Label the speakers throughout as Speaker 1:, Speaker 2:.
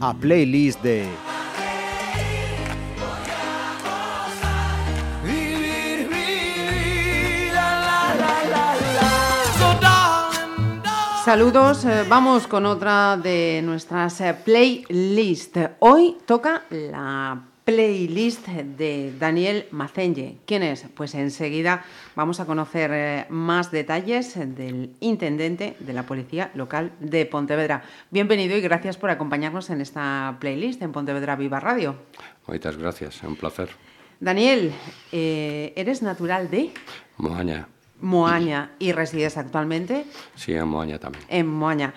Speaker 1: A playlist de
Speaker 2: Saludos, vamos con otra de nuestras eh, playlist. Hoy toca la playlist de Daniel Macenlle. ¿Quién es? Pues enseguida vamos a conocer eh, más detalles del intendente de la Policía Local de Pontevedra. Bienvenido y gracias por acompañarnos en esta playlist en Pontevedra Viva Radio.
Speaker 3: Muchas gracias, un placer.
Speaker 2: Daniel, eh, ¿eres natural de?
Speaker 3: Moaña.
Speaker 2: Moaña y resides actualmente
Speaker 3: Sí, en Moaña también.
Speaker 2: en Moaña.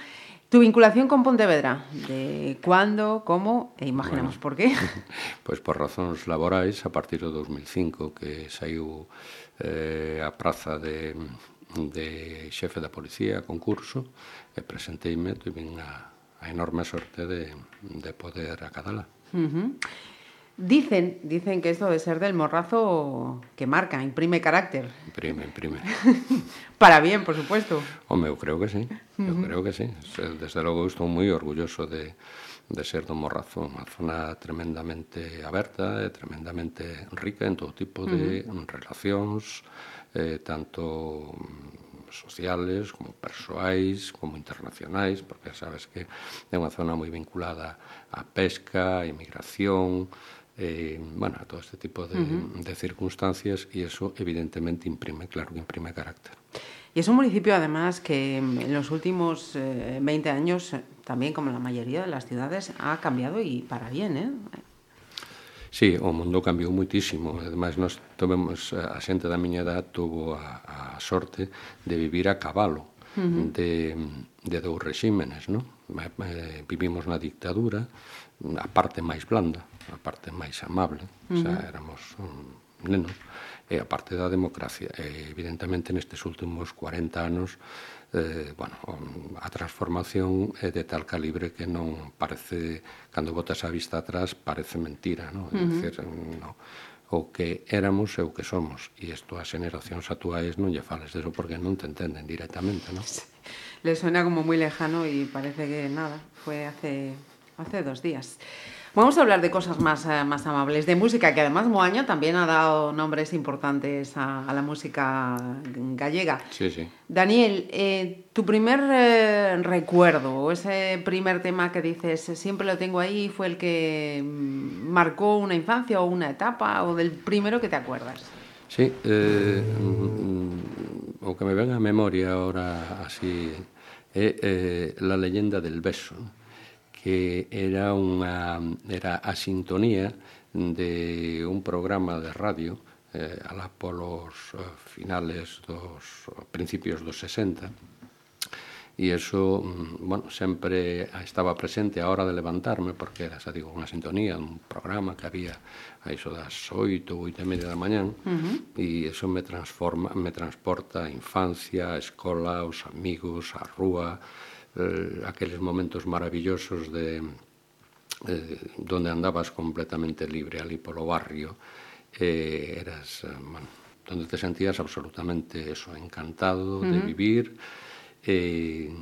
Speaker 2: Tu vinculación con Pontevedra, de cuándo, como e imaginamos bueno, por qué?
Speaker 3: Pois por razóns laborais, a partir do 2005, que saiu eh, a praza de, de xefe da policía a concurso, e presenteime, tuve a, a enorme sorte de, de poder acadala.
Speaker 2: Uh -huh. Dicen, dicen que esto de ser del morrazo que marca, imprime carácter.
Speaker 3: Imprime, imprime.
Speaker 2: Para bien, por supuesto.
Speaker 3: Hombre, eu creo que sí, Eu uh -huh. creo que sí. Desde logo estou moi orgulloso de, de ser do Morrazo, unha zona tremendamente aberta e eh, tremendamente rica en todo tipo de uh -huh. relacións, eh, tanto mm, sociales, como persoais, como internacionais, porque sabes que é unha zona moi vinculada á pesca, á emigración, eh, bueno, a todo este tipo de, uh -huh. de circunstancias y eso evidentemente imprime, claro que imprime carácter.
Speaker 2: Y es un municipio además que en los últimos eh, 20 años, eh, también como la mayoría de las ciudades, ha cambiado y para bien, ¿eh?
Speaker 3: Sí, o mundo cambiou muitísimo. Ademais, nós tomemos eh, a xente da miña edad tuvo a, a sorte de vivir a cabalo uh -huh. de, de dous regímenes, non? Eh, vivimos na dictadura, a parte máis blanda, a parte máis amable, uh -huh. xa éramos un nenos, e a parte da democracia. E, evidentemente, nestes últimos 40 anos, eh, bueno, a transformación é de tal calibre que non parece, cando botas a vista atrás, parece mentira, non? É uh -huh. dicir, no, o que éramos e o que somos. E isto as generacións actuais non lle fales deso porque non te entenden directamente, non?
Speaker 2: Le suena como moi lejano e parece que nada, foi hace, hace dos días. Vamos a hablar de cosas más, eh, más amables, de música, que además Moaña también ha dado nombres importantes a, a la música gallega.
Speaker 3: Sí, sí.
Speaker 2: Daniel, eh, tu primer eh, recuerdo, o ese primer tema que dices, siempre lo tengo ahí, fue el que mm, marcó una infancia o una etapa, o del primero que te acuerdas.
Speaker 3: Sí, eh, mm, o que me ven a memoria ahora así é eh, la leyenda del beso, que era unha era a sintonía de un programa de radio eh, alá polos eh, finales dos principios dos 60 e eso, mm, bueno, sempre estaba presente a hora de levantarme porque era, xa digo, unha sintonía, un programa que había a iso das oito, oito e media da mañán uh -huh. e eso me transforma, me transporta a infancia, a escola, os amigos, a rúa, eh, aqueles momentos maravillosos de eh, donde andabas completamente libre ali polo barrio eh, eras, eh, bueno, donde te sentías absolutamente eso, encantado uh -huh. de vivir eh,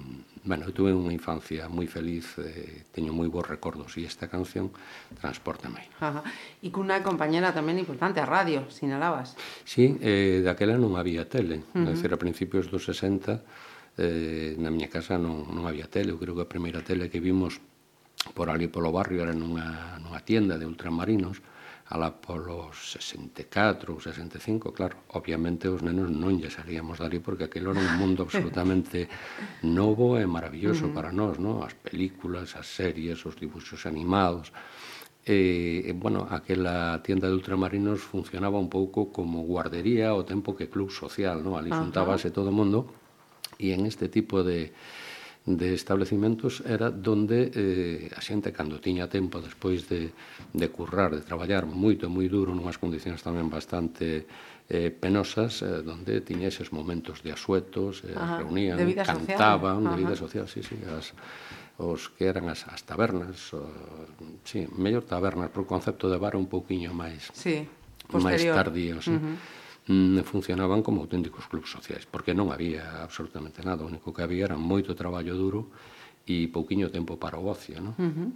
Speaker 3: bueno, eu tuve unha infancia moi feliz, eh, teño moi bons recordos e esta canción transportame.
Speaker 2: Ajá. E cunha compañera tamén importante, a radio, sinalabas.
Speaker 3: Sí, eh, daquela non había tele, uh -huh. decir, a principios dos 60 eh, na miña casa non, non había tele, eu creo que a primeira tele que vimos por ali polo barrio era nunha, nunha tienda de ultramarinos, ala polos 64 ou 65, claro, obviamente os nenos non lle salíamos dali porque aquilo era un mundo absolutamente novo e maravilloso uh -huh. para nós, no? as películas, as series, os dibuxos animados. E, e, bueno, aquela tienda de ultramarinos funcionaba un pouco como guardería o tempo que club social, no? ali xuntábase uh -huh. todo o mundo E en este tipo de, de establecimentos era donde eh, a xente cando tiña tempo despois de, de currar, de traballar moito, moi duro, nunhas condicións tamén bastante eh, penosas, eh, donde tiña eses momentos de asuetos, eh,
Speaker 2: Ajá,
Speaker 3: reunían,
Speaker 2: de vida
Speaker 3: cantaban,
Speaker 2: social.
Speaker 3: de vida social, sí, sí, as, os que eran as, as tabernas, o, sí, mellor tabernas, por concepto de bar un pouquiño máis,
Speaker 2: sí, posterior.
Speaker 3: máis tardíos. Uh -huh. Eh Mm, funcionaban como auténticos clubs sociais, porque non había absolutamente nada, o único que había era moito traballo duro e pouquiño tempo para o ocio, non?
Speaker 2: Uh -huh.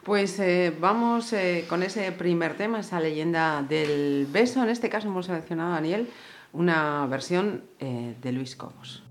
Speaker 2: Pois eh, vamos eh, con ese primer tema, esa leyenda del beso. En este caso hemos seleccionado, Daniel, una versión eh, de Luis Cobos.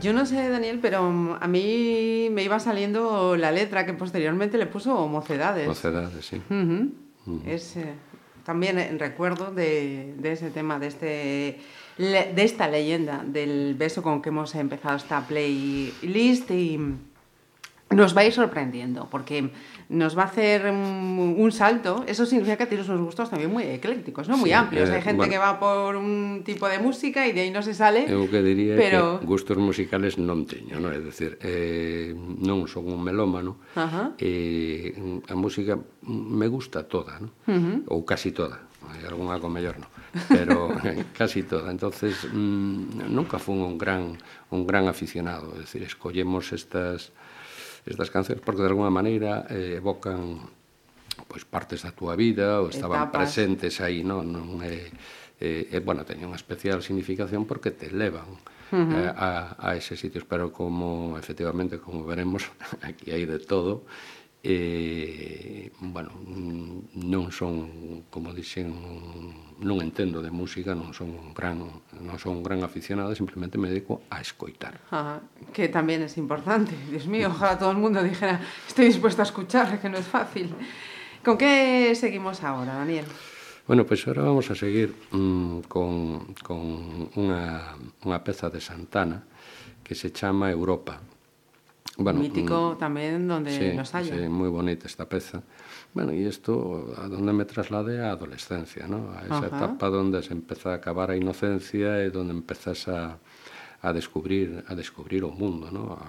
Speaker 2: Yo no sé, Daniel, pero mm, a mí me iba saliendo la letra que posteriormente le puso Mocedades.
Speaker 3: Mocedades, sí.
Speaker 2: Es eh, también en recuerdo de, de ese tema, de, este, de esta leyenda del beso con que hemos empezado esta playlist y nos va a ir sorprendiendo, porque nos va a hacer un, un salto. Eso significa que tienes unos gustos también muy eclécticos, ¿no? Muy
Speaker 3: sí,
Speaker 2: amplios.
Speaker 3: Eh,
Speaker 2: Hay gente
Speaker 3: bueno,
Speaker 2: que va por un tipo de música y de ahí no se sale.
Speaker 3: Eu que diría
Speaker 2: pero...
Speaker 3: que gustos musicales non teño, non? É dicir, eh, non son un melómano.
Speaker 2: Ajá.
Speaker 3: Eh, a música me gusta toda, non? Uh -huh. Ou casi toda. Hai algunha con mellor non, pero casi toda. Entonces, mmm, nunca fun un gran un gran aficionado, é dicir, escollemos estas estas cancións porque de alguna maneira eh, evocan pois partes da túa vida ou estaban
Speaker 2: Etapas.
Speaker 3: presentes aí, non, non é eh, eh, bueno, teña unha especial significación porque te levan uh -huh. eh, a, a eses sitios, pero como efectivamente, como veremos, aquí hai de todo, eh, bueno, non son, como dixen, non entendo de música, non son un gran, non son un gran aficionado, simplemente me dedico a escoitar.
Speaker 2: Ah, que tamén é importante. Dios mío, ojalá todo o mundo dijera, estoy dispuesto a escuchar, que non é fácil. Con que seguimos agora, Daniel?
Speaker 3: Bueno, pois pues ahora vamos a seguir mmm, con, con unha, unha peza de Santana que se chama Europa
Speaker 2: bueno, mítico mm, tamén donde
Speaker 3: sí,
Speaker 2: nos halla.
Speaker 3: Sí, moi bonita esta peza. Bueno, e isto a donde me traslade a adolescencia, ¿no? a esa
Speaker 2: Ajá.
Speaker 3: etapa donde se empeza a acabar a inocencia e donde empezas a, a descubrir a descubrir o mundo, ¿no? Eh, a,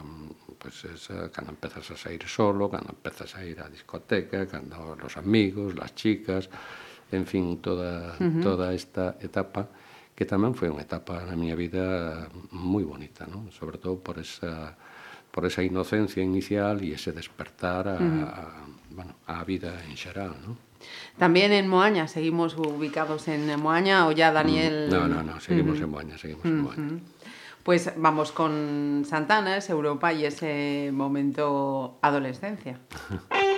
Speaker 3: pues esa, cando empezas a sair solo, cando empezas a ir á discoteca, cando los amigos, las chicas, en fin, toda, uh -huh. toda esta etapa que tamén foi unha etapa na miña vida moi bonita, ¿no? sobre todo por esa por esa inocencia inicial e ese despertar a, uh -huh. a, bueno, a vida en xeral, ¿no?
Speaker 2: También en Moaña, seguimos ubicados en Moaña o ya Daniel...
Speaker 3: No, no, no, seguimos uh -huh. en Moaña, seguimos uh -huh. en Moaña.
Speaker 2: Pues vamos con Santana, es Europa y ese momento adolescencia.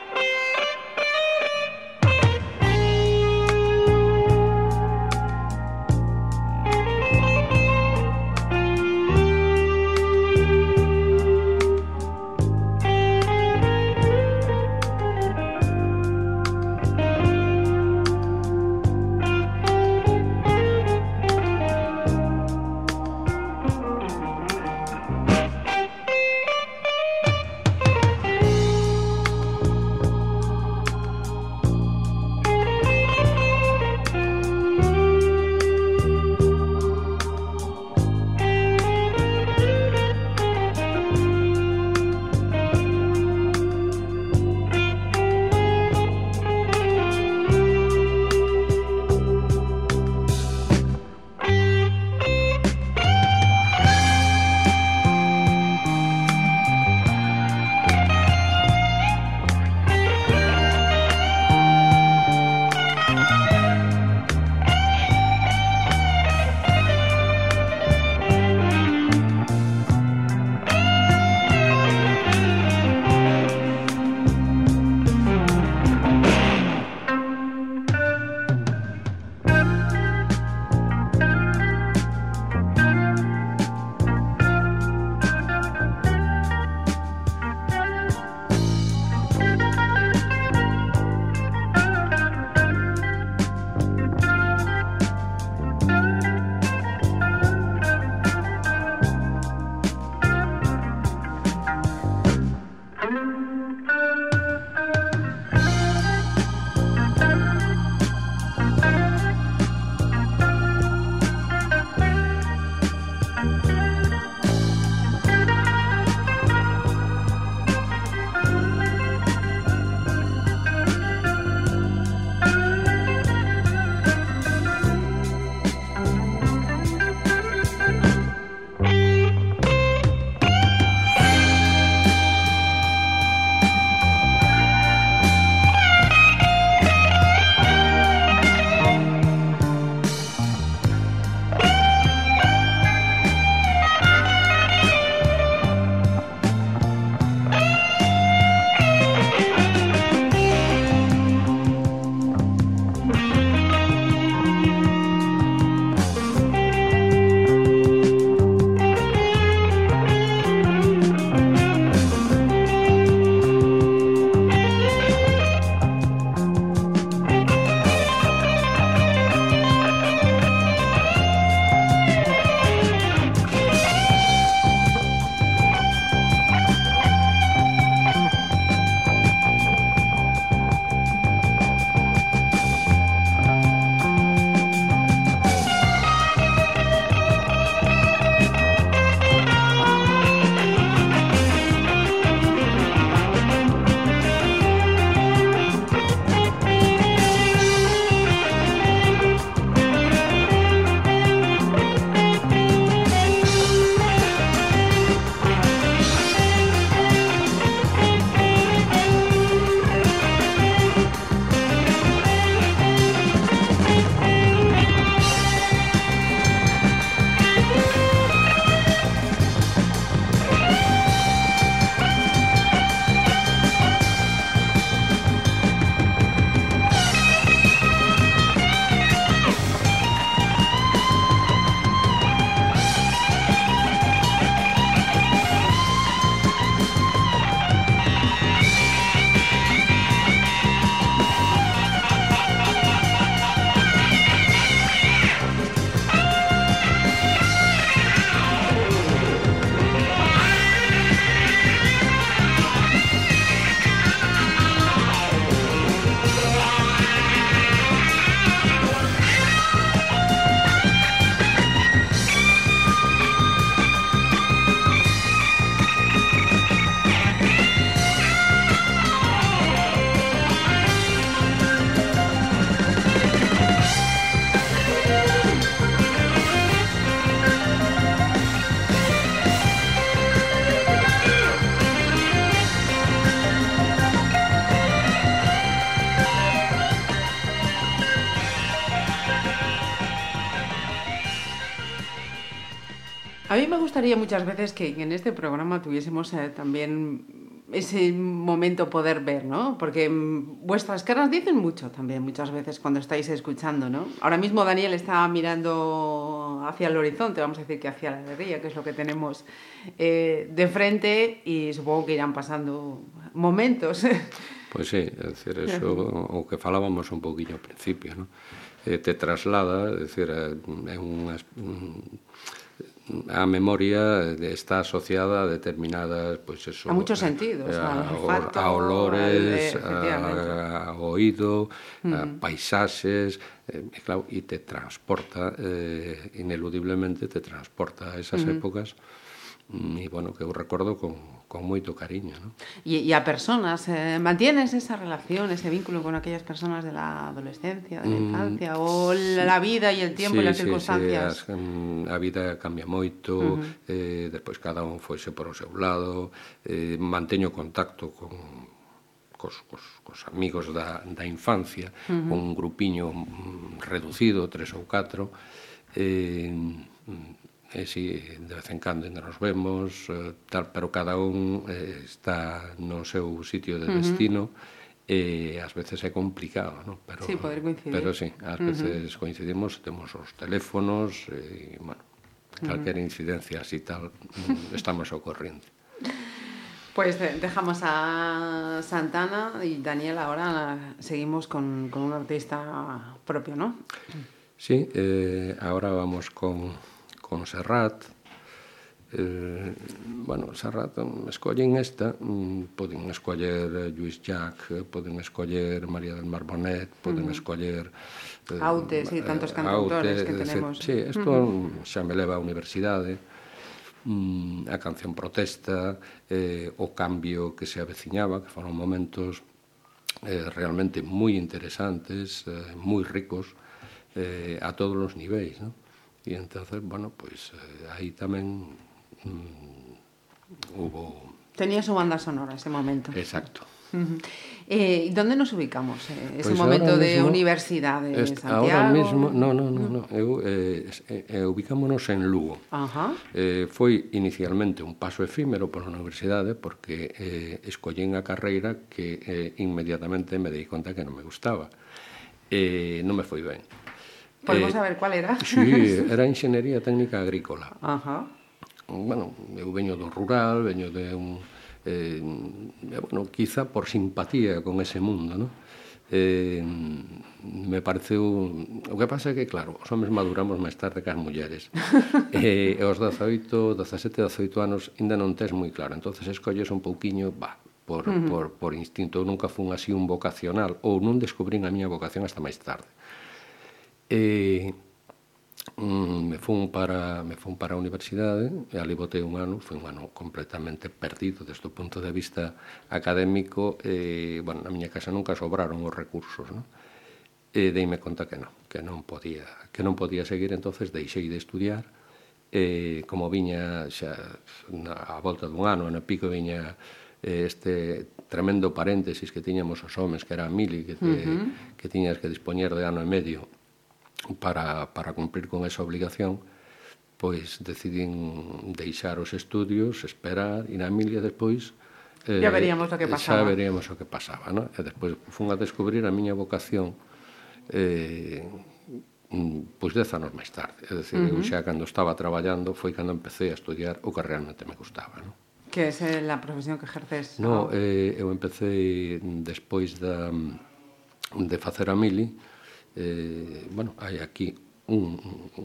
Speaker 2: gustaría muchas veces que en este programa tuviésemos eh, también ese momento poder ver, ¿no? Porque mm, vuestras caras dicen mucho también muchas veces cuando estáis escuchando, ¿no? Ahora mismo Daniel está mirando hacia el horizonte, vamos a decir que hacia la alegría, que es lo que tenemos eh, de frente y supongo que irán pasando momentos.
Speaker 3: Pois sí, é dicir, eso o que falábamos un poquinho ao principio, ¿no? Eh, te traslada, é dicir, é unha a memoria está asociada a determinadas, pois pues eso,
Speaker 2: a muchos sentidos,
Speaker 3: a,
Speaker 2: a, olfato,
Speaker 3: a olores,
Speaker 2: eh,
Speaker 3: a, a oído, mm. a paisaxes, eh, claro, e te transporta eh ineludiblemente te transporta a esas mm. épocas. E bueno, que eu recordo con con moito cariño. ¿no?
Speaker 2: E, e a personas, eh, mantienes esa relación, ese vínculo con aquellas personas de la adolescencia, de la mm, infancia, mm, ou sí. la vida e el tiempo sí, e as circunstancias?
Speaker 3: Sí, as, a vida cambia moito, uh -huh. eh, despois cada un foise por o seu lado, eh, manteño contacto con, cos, cos, cos amigos da, da infancia, uh -huh. un grupiño mm, reducido, tres ou catro, eh, e si de vez en cando ainda nos vemos, eh, tal, pero cada un eh, está no seu sitio de destino, uh -huh. e eh, ás veces é complicado, ¿no? Pero,
Speaker 2: sí, poder coincidir.
Speaker 3: Pero sí, ás veces uh -huh. coincidimos, temos os teléfonos, e, bueno, calquera incidencia así tal, estamos ao corriente.
Speaker 2: Pois pues dejamos a Santana y Daniel ahora seguimos con, con un artista propio, ¿no?
Speaker 3: Sí, eh, ahora vamos con con Serrat, eh, bueno, Serrat mm, escollen esta, mm, poden escoller eh, Lluís Jack, eh, poden escoller María del Mar Bonet, poden uh -huh. escoller eh,
Speaker 2: Aute, sí, eh, tantos cantautores que tenemos.
Speaker 3: Sí, isto uh -huh. xa me leva a universidade. Mm, a canción protesta, eh, o cambio que se aveciñaba, que foron momentos eh, realmente moi interesantes, eh, moi ricos eh, a todos os niveis, non? E entonces, bueno, pois pues, eh, aí tamén mm, hubo...
Speaker 2: Tenía su banda sonora ese momento.
Speaker 3: Exacto.
Speaker 2: Uh -huh. eh, ¿Dónde nos ubicamos? Eh, ese
Speaker 3: pues
Speaker 2: momento de
Speaker 3: mismo,
Speaker 2: universidade
Speaker 3: en
Speaker 2: Santiago?
Speaker 3: Ahora mismo, no, no, no, no. Eu, eh, eh, eh, ubicámonos en Lugo.
Speaker 2: Ajá.
Speaker 3: Eh, foi inicialmente un paso efímero pola universidade porque eh, escollín a carreira que eh, inmediatamente me dei conta que non me gustaba. Eh, non me foi ben
Speaker 2: Podemos
Speaker 3: eh,
Speaker 2: saber cuál era?
Speaker 3: Sí, era Enxenería Técnica Agrícola.
Speaker 2: Ajá.
Speaker 3: Bueno, eu veño do rural, veño de un... Eh, bueno, quizá por simpatía con ese mundo, ¿no? eh, me pareceu... O que pasa é que, claro, os homens maduramos máis tarde que as mulleres. e eh, aos 18, 17, 18 anos ainda non tes moi claro. entonces escolles un pouquiño, va, por, uh -huh. por, por instinto. Eu nunca fun así un vocacional, ou non descubrín a miña vocación hasta máis tarde. Uh E mm, me fun para me fun para a universidade e ali botei un ano, foi un ano completamente perdido desde o punto de vista académico e, bueno, na miña casa nunca sobraron os recursos, non? E deime conta que non, que non podía, que non podía seguir, entonces deixei de estudiar e como viña xa na, a volta dun ano, ano pico viña este tremendo paréntesis que tiñamos os homes, que era mili, que, te, uh -huh. que tiñas que dispoñer de ano e medio para, para cumplir con esa obligación, pois decidín deixar os estudios, esperar, e na Emilia despois... Eh,
Speaker 2: ya veríamos o que eh, pasaba.
Speaker 3: Xa veríamos o que pasaba, non? E despois fun a descubrir a miña vocación eh, mm, pois dez anos máis tarde. É dicir, uh -huh. eu xa cando estaba traballando foi cando empecé a estudiar o que realmente me gustaba, non?
Speaker 2: Que é eh, la profesión que ejerces?
Speaker 3: No,
Speaker 2: no
Speaker 3: eh, eu empecé despois da, de facer a mili, eh, bueno, hai aquí un,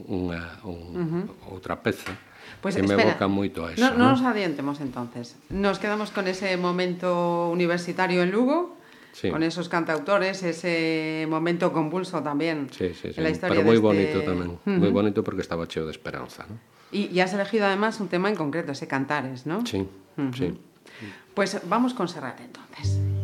Speaker 3: unha un, uh -huh. outra peza
Speaker 2: pues,
Speaker 3: que
Speaker 2: espera, me
Speaker 3: evoca moito a eso.
Speaker 2: No, non
Speaker 3: no
Speaker 2: nos adiantemos entonces. Nos quedamos con ese momento universitario en Lugo,
Speaker 3: sí.
Speaker 2: con esos cantautores, ese momento convulso tamén
Speaker 3: sí, sí, sí.
Speaker 2: en la historia
Speaker 3: Pero moi
Speaker 2: este...
Speaker 3: bonito tamén, uh -huh. moi bonito porque estaba cheo de esperanza. ¿no?
Speaker 2: Y, y has elegido además un tema en concreto, ese Cantares, ¿no?
Speaker 3: Sí, uh -huh. sí.
Speaker 2: Pues vamos con Serrat entonces.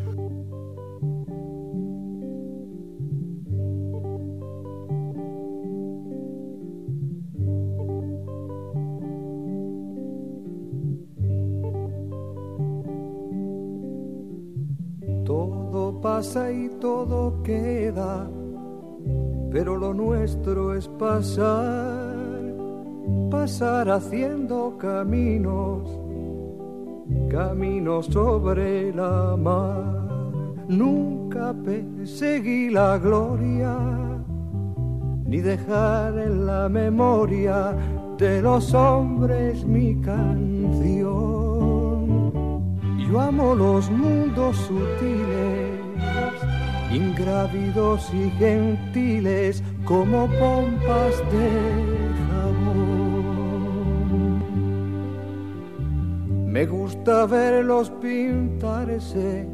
Speaker 1: Y todo queda, pero lo nuestro es pasar pasar haciendo caminos, caminos sobre la mar. Nunca perseguí la gloria, ni dejar en la memoria de los hombres mi canción. Yo amo los mundos sutiles, ingrávidos y gentiles como pompas de jabón. Me gusta verlos pintarse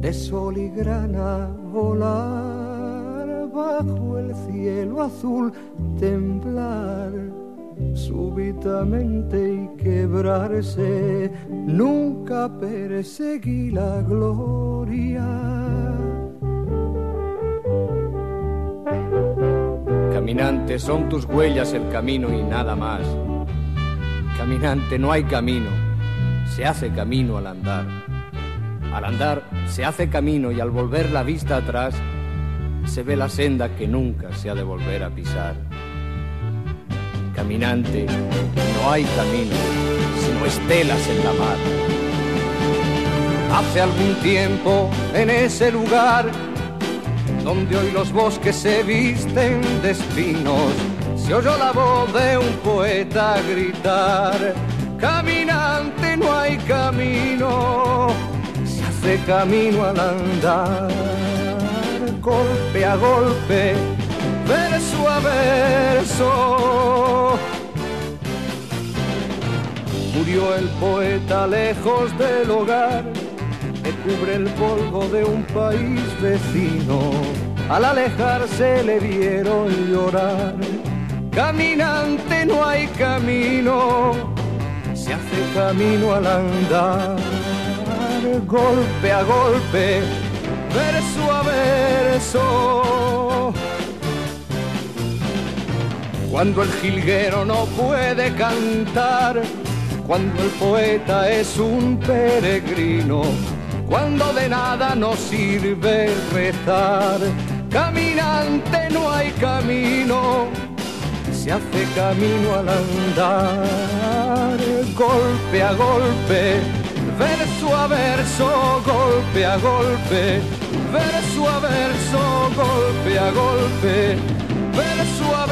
Speaker 1: de sol y grana volar bajo el cielo azul, temblar súbitamente y quebrarse. Nunca perseguí la gloria.
Speaker 4: Caminante, son tus huellas el camino y nada más. Caminante, no hay camino, se hace camino al andar. Al andar se hace camino y al volver la vista atrás se ve la senda que nunca se ha de volver a pisar. Caminante, no hay camino, sino estelas en la mar. Hace algún tiempo en ese lugar donde hoy los bosques se visten de espinos, se oyó la voz de un poeta gritar, caminante no hay camino, se hace camino al andar, golpe a golpe, verso a verso. Murió el poeta lejos del hogar me cubre el polvo de un país vecino. Al alejarse le vieron llorar. Caminante no hay camino, se hace camino al andar. Golpe a golpe, verso a verso. Cuando el jilguero no puede cantar, cuando el poeta es un peregrino, cuando de nada nos sirve rezar. Caminante no hay camino, se hace camino al andar, golpe a golpe, verso a verso, golpe a golpe, verso a verso, golpe a golpe, verso a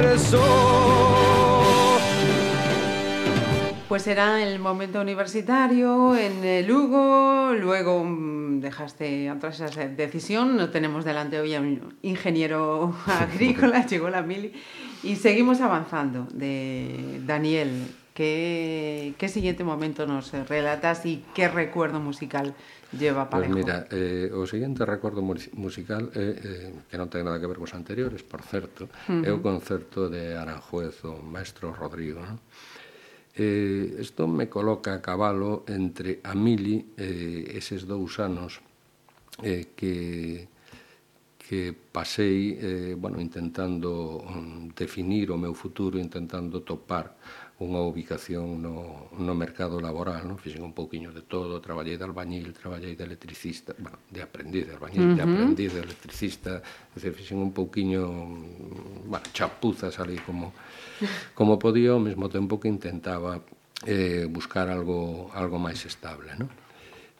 Speaker 4: verso.
Speaker 2: Pues era el momento universitario en eh, Lugo, luego mm, dejaste atrás esa decisión, no tenemos delante hoy a un ingeniero agrícola, llegó la mili, y seguimos avanzando de Daniel. ¿Qué, qué siguiente momento nos relatas y qué recuerdo musical lleva
Speaker 3: Pois
Speaker 2: Parejo?
Speaker 3: mira, eh, o seguinte recordo mus- musical é, eh, que non ten nada que ver cos anteriores, por certo, uh -huh. é o concerto de Aranjuez, o maestro Rodrigo, non? Eh, isto me coloca a cabalo entre a mili eh, eses dous anos eh, que que pasei eh, bueno, intentando mm, definir o meu futuro, intentando topar unha ubicación no, no mercado laboral, non? Fixen un pouquiño de todo, traballei de albañil, traballei de electricista, bueno, de aprendiz de albañil, uh -huh. de aprendiz de electricista, é dicir, fixen un pouquiño mm, bueno, chapuzas ali como, como podía ao mesmo tempo que intentaba eh, buscar algo, algo máis estable. Non?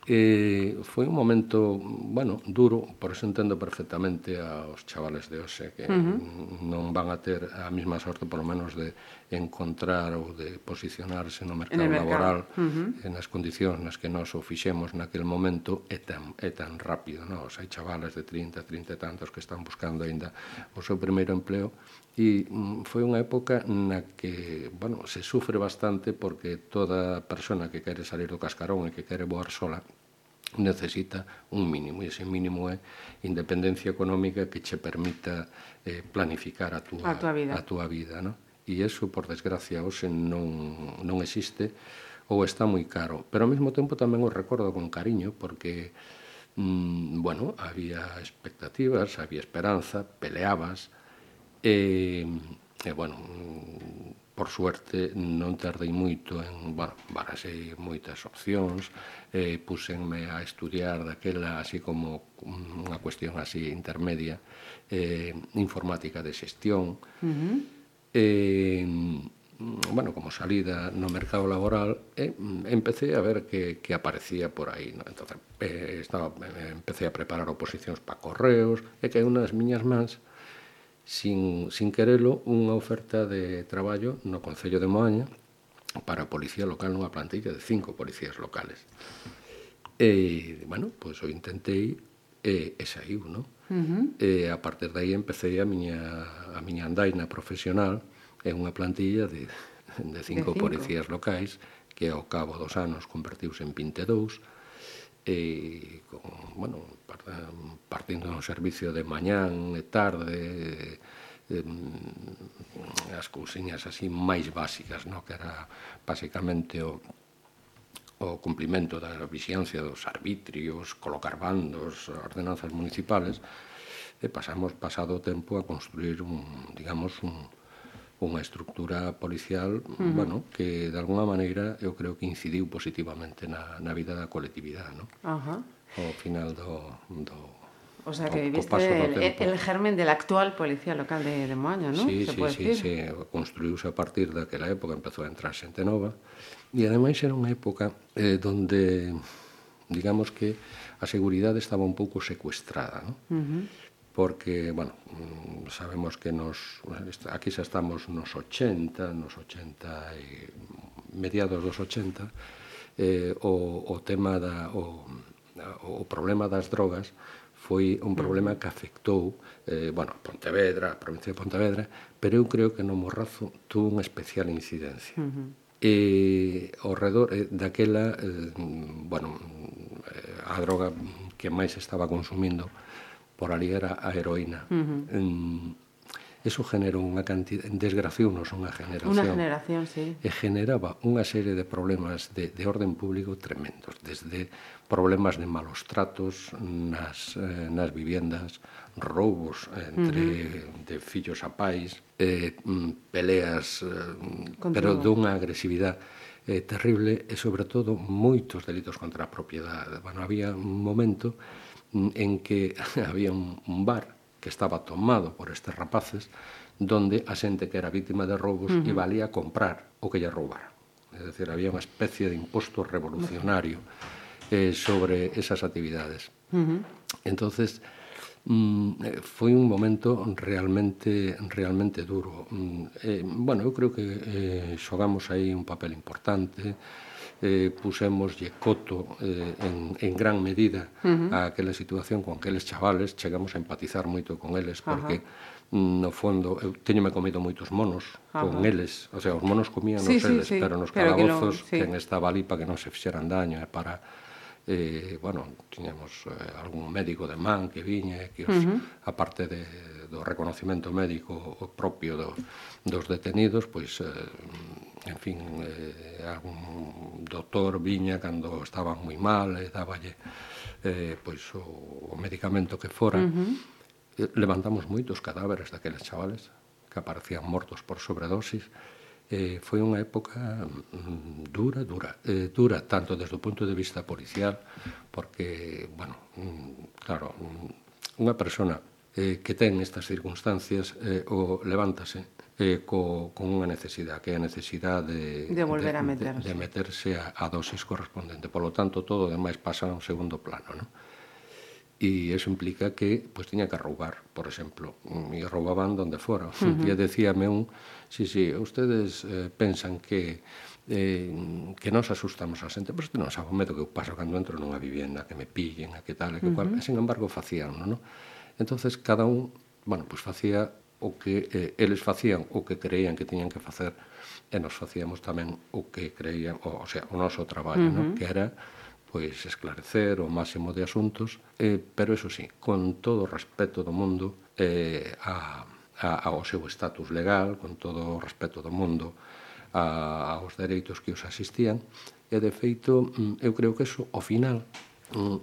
Speaker 3: Eh, foi un momento, bueno, duro, por eso entendo perfectamente aos chavales de hoxe que uh -huh. non van a ter a mesma sorte, por lo menos, de encontrar ou de posicionarse no mercado,
Speaker 2: mercado.
Speaker 3: laboral
Speaker 2: uh -huh.
Speaker 3: nas condicións nas que nós o fixemos naquel momento é tan, é tan rápido non? Os hai chavales de 30, 30 e tantos que están buscando aínda o seu primeiro empleo e mm, foi unha época na que bueno, se sufre bastante porque toda persona que quere salir do cascarón e que quere voar sola necesita un mínimo e ese mínimo é independencia económica que che permita eh, planificar a túa,
Speaker 2: a túa vida,
Speaker 3: a túa vida non? e eso, por desgracia, hoxe non, non existe ou está moi caro. Pero ao mesmo tempo tamén o recordo con cariño porque, mm, bueno, había expectativas, había esperanza, peleabas, e, e bueno, por suerte non tardei moito en, bueno, barasei moitas opcións, eh, pusenme a estudiar daquela así como unha cuestión así intermedia, eh, informática de xestión, uh -huh eh, bueno, como salida no mercado laboral, eh, empecé a ver que, que aparecía por aí. ¿no? Entonces, eh, estaba, empecé a preparar oposicións para correos, e que unhas miñas mans, sin, sin querelo, unha oferta de traballo no Concello de Moaña para a Policía Local nunha plantilla de cinco policías locales. E, bueno, pois pues, o intentei e, e saiu, non? Uh -huh. E a partir de aí empecé a miña, a miña andaina profesional en unha plantilla de, de cinco, de cinco. policías locais que ao cabo dos anos convertiuse en 22 e con, bueno, partindo no servicio de mañán e tarde eh, as cousiñas así máis básicas, no? que era basicamente o, o cumplimento da vixiancia dos arbitrios, colocar bandos, ordenanzas municipales, e pasamos pasado o tempo a construir un, digamos, un, unha estructura policial, uh -huh. bueno, que de alguna maneira eu creo que incidiu positivamente na, na vida da colectividade, no?
Speaker 2: Uh -huh.
Speaker 3: Ao final do, do
Speaker 2: O sea, que viviste el, el, germen del actual policía local de, de Moaña, ¿no?
Speaker 3: Sí,
Speaker 2: ¿Se
Speaker 3: sí, puede sí, decir? sí, construíuse a partir daquela época, empezou a entrar xente nova, e ademais era unha época eh, donde, digamos que, a seguridade estaba un pouco secuestrada, ¿no? Uh -huh porque, bueno, mm, sabemos que nos, aquí xa estamos nos 80, nos 80 e mediados dos 80, eh, o, o tema da, o, o problema das drogas foi un problema que afectou eh, bueno, Pontevedra, a provincia de Pontevedra, pero eu creo que no Morrazo tuvo unha especial incidencia. Uh -huh. E ao redor eh, daquela, eh, bueno, eh, a droga que máis estaba consumindo por ali era a heroína. Uh -huh. Mm, eso generou unha cantidad, desgraciounos unha generación.
Speaker 2: Unha generación, sí.
Speaker 3: E generaba unha serie de problemas de, de orden público tremendos, desde problemas de malos tratos nas, eh, nas viviendas, roubos eh, entre uh -huh. de fillos a pais, eh, mm, peleas, eh, pero dunha agresividade eh, terrible e, sobre todo, moitos delitos contra a propiedade. Bueno, había un momento mm, en que había un, un bar que estaba tomado por estes rapaces donde a xente que era víctima de roubos uh -huh. iba ali a comprar o que lle roubara. É dicir, había unha especie de imposto revolucionario uh -huh eh, sobre esas actividades. Uh -huh. Entonces, mm, eh, foi un momento realmente realmente duro. Mm, eh, bueno, eu creo que eh, xogamos aí un papel importante, eh, pusemoslle coto eh, en, en gran medida uh -huh. a aquela situación con aqueles chavales, chegamos a empatizar moito con eles, porque uh -huh. no fondo, eh, eu teñome comido moitos monos uh -huh. con eles, o sea, os monos comían sí, eles, sí, sí. pero nos pero calabozos, que no, sí. quen estaba ali para que non se fixeran daño, e para eh, bueno, tiñamos eh, algún médico de man que viña, que os, uh -huh. aparte de, do reconocimento médico propio do, dos detenidos, pois, eh, en fin, eh, algún doutor viña cando estaban moi mal, e eh, eh, pois, o, o medicamento que fora. Uh -huh. Levantamos moitos cadáveres daqueles chavales que aparecían mortos por sobredosis, eh, foi unha época mm, dura, dura, eh, dura tanto desde o punto de vista policial, porque, bueno, mm, claro, mm, unha persona eh, que ten estas circunstancias eh, o levántase eh, co, con unha necesidade, que é a necesidade
Speaker 2: de, de volver de, a meterse,
Speaker 3: de, de meterse a, a dosis correspondente. Por lo tanto, todo o demais pasa a un segundo plano, non? e eso implica que pois pues, tiña que roubar, por exemplo, e mm, roubaban donde fora. Uh -huh. E decíame un, si, sí, si, sí, ustedes eh, pensan que eh, que nos asustamos a xente, pois pues, non sabe o medo que eu paso cando entro nunha vivienda, que me pillen, a que tal, a que uh -huh. cual, e sen embargo facían, non? Entonces cada un, bueno, pois pues, facía o que eh, eles facían o que creían que tiñan que facer e nos facíamos tamén o que creían, o, o sea, o noso traballo, uh -huh. no? Que era pois esclarecer o máximo de asuntos, eh, pero eso sí, con todo o respeto do mundo eh, a, a, ao seu estatus legal, con todo o respeto do mundo a, aos dereitos que os asistían, e de feito mm, eu creo que eso ao final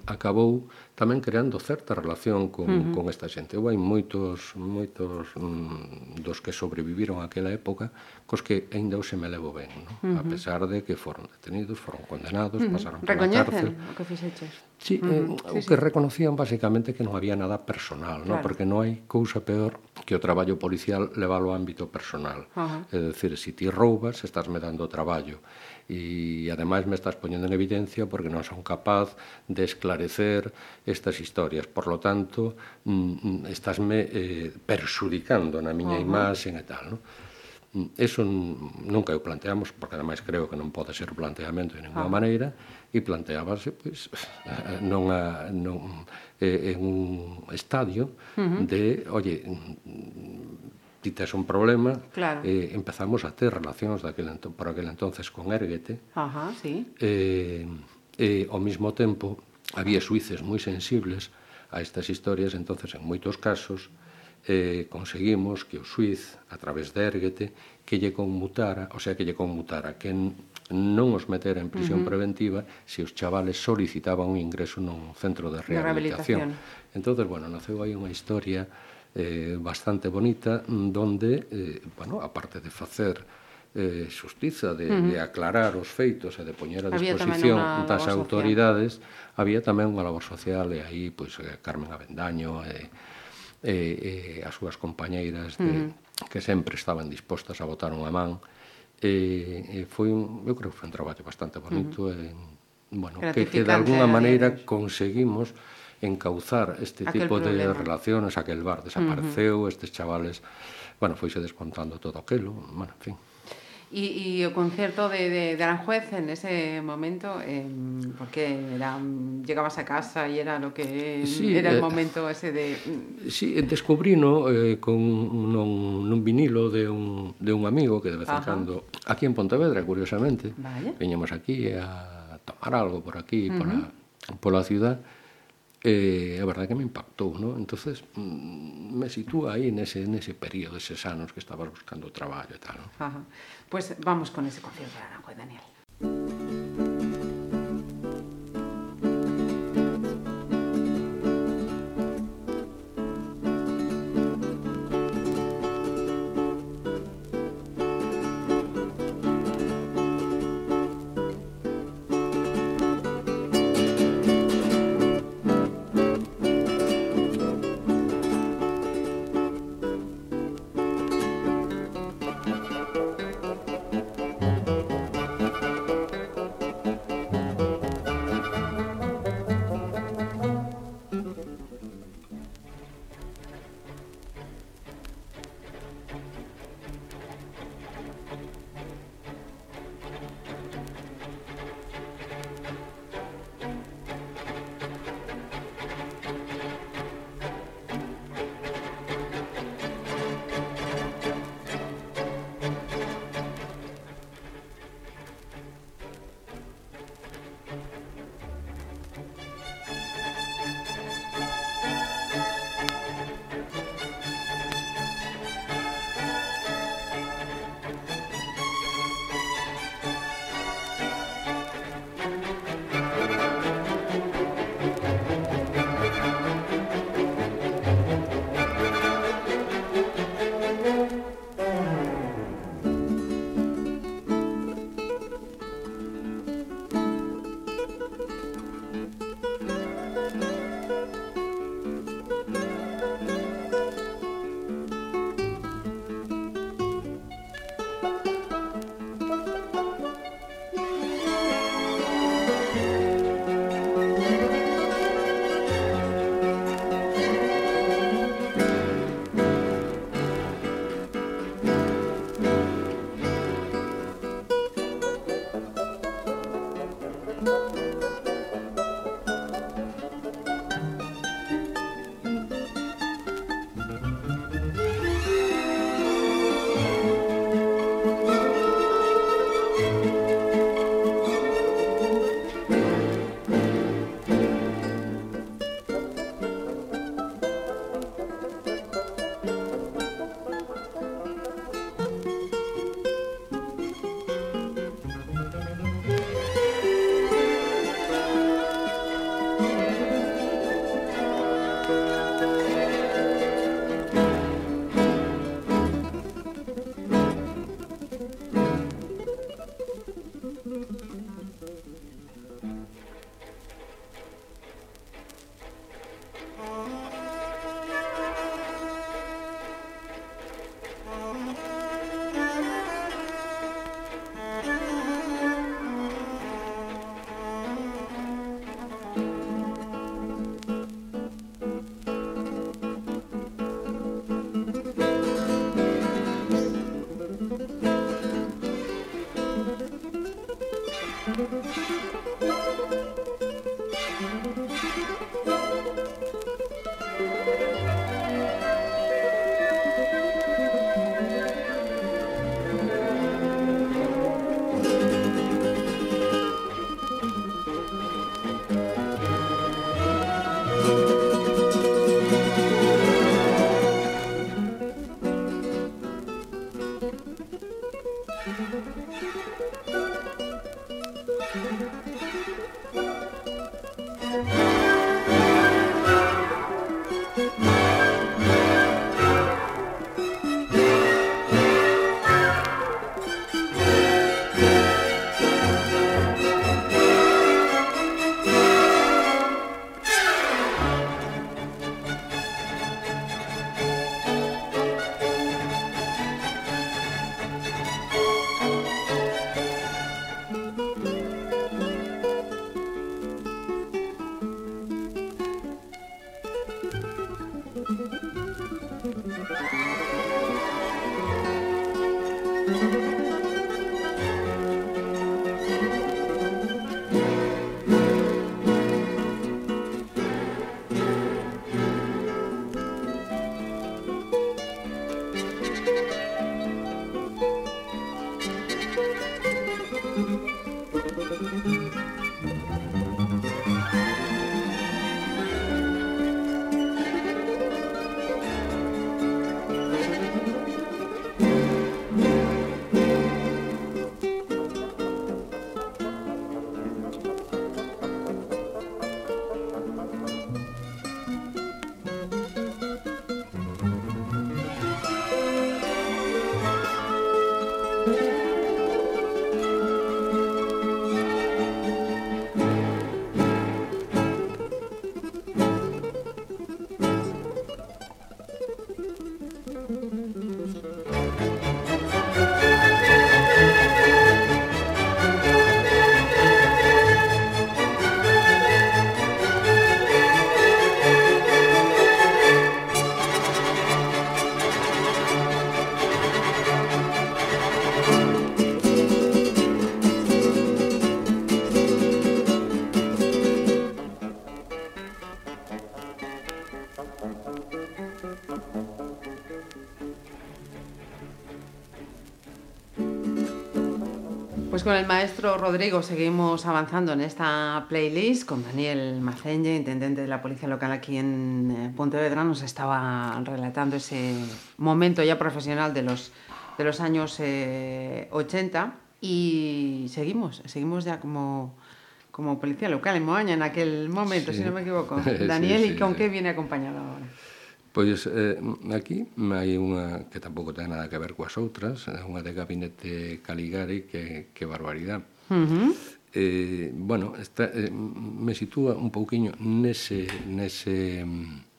Speaker 3: acabou tamén creando certa relación con, uh -huh. con esta xente. Eu hai moitos, moitos mm, dos que sobreviviron aquela época cos que aínda hoxe me levo ben, no? uh -huh. a pesar de que foron detenidos, foron condenados, uh -huh. pasaron pola cárcel.
Speaker 2: o que fixeches?
Speaker 3: Sí, uh -huh. eh, sí, o que sí. reconocían basicamente que non había nada personal, claro. no? porque non hai cousa peor que o traballo policial levalo ao ámbito personal. Uh -huh. É dicir, se si ti roubas, estás me dando traballo e ademais me estás poñendo en evidencia porque non son capaz de esclarecer estas historias. Por lo tanto, mm, mm estásme eh, perxudicando na miña uh -huh. imaxe e tal, non? Mm, eso nunca o planteamos, porque ademais creo que non pode ser o planteamento de ninguna ah. maneira, e planteábase pois, non a, non, eh, en un estadio uh -huh. de, oye, mm, ti tes un problema,
Speaker 2: claro.
Speaker 3: eh, empezamos a ter relacións daquel entón, por aquel entonces con Erguete.
Speaker 2: Ajá, sí.
Speaker 3: Eh, eh, ao mesmo tempo, había suíces moi sensibles a estas historias, entonces en moitos casos eh, conseguimos que o suiz, a través de Erguete, que lle conmutara, o sea, que lle conmutara, que non os metera en prisión uh -huh. preventiva se os chavales solicitaban un ingreso nun centro de rehabilitación. De rehabilitación. Entonces, bueno, naceu aí unha historia eh, bastante bonita mm, donde, eh, bueno, aparte de facer eh, xustiza, de, uh -huh. de aclarar os feitos e de poñer a disposición das autoridades, social. había tamén unha labor social e aí, pois, pues, Carmen Avendaño e, e, e as súas compañeiras de, uh -huh. que sempre estaban dispostas a botar unha man, e, e foi un, eu creo que foi un traballo bastante bonito uh -huh. e, bueno, que, que de alguna maneira conseguimos encauzar este aquel tipo problema. de relacións, aquel bar desapareceu, uh -huh. estes chavales, bueno, foise descontando todo aquilo, bueno, en fin.
Speaker 2: E, e o concerto de, de, de Aranjuez en ese momento, eh, porque era, llegabas a casa e era lo que sí, era eh, el momento ese de... Mm.
Speaker 3: Sí, descubrino eh, con non, nun vinilo de un, de un amigo que de vez en cando, aquí en Pontevedra, curiosamente,
Speaker 2: vale.
Speaker 3: veñamos aquí a tomar algo por aquí, uh -huh. pola, pola ciudad, eh, a verdade que me impactou, non? Entonces, mm, me sitúa aí nese, nese período, eses anos que estabas buscando traballo e tal, non?
Speaker 2: Ajá. Pois pues vamos con ese concierto de Aranjuez, Daniel. Música Pues con el maestro Rodrigo seguimos avanzando en esta playlist con Daniel Macenge, intendente de la Policía Local aquí en eh, Pontevedra. Nos estaba relatando ese momento ya profesional de los, de los años eh, 80 y seguimos, seguimos ya como, como Policía Local en Moaña en aquel momento,
Speaker 3: Sí.
Speaker 2: si no me equivoco.
Speaker 3: Sí,
Speaker 2: Daniel,
Speaker 3: sí,
Speaker 2: ¿y con
Speaker 3: sí.
Speaker 2: qué viene acompañado ahora?
Speaker 3: Pois eh, aquí hai unha que tampouco ten nada que ver coas outras, unha de Gabinete Caligari que, que barbaridade.
Speaker 2: Uh -huh.
Speaker 3: eh, bueno, esta, eh, me sitúa un pouquiño nese, nese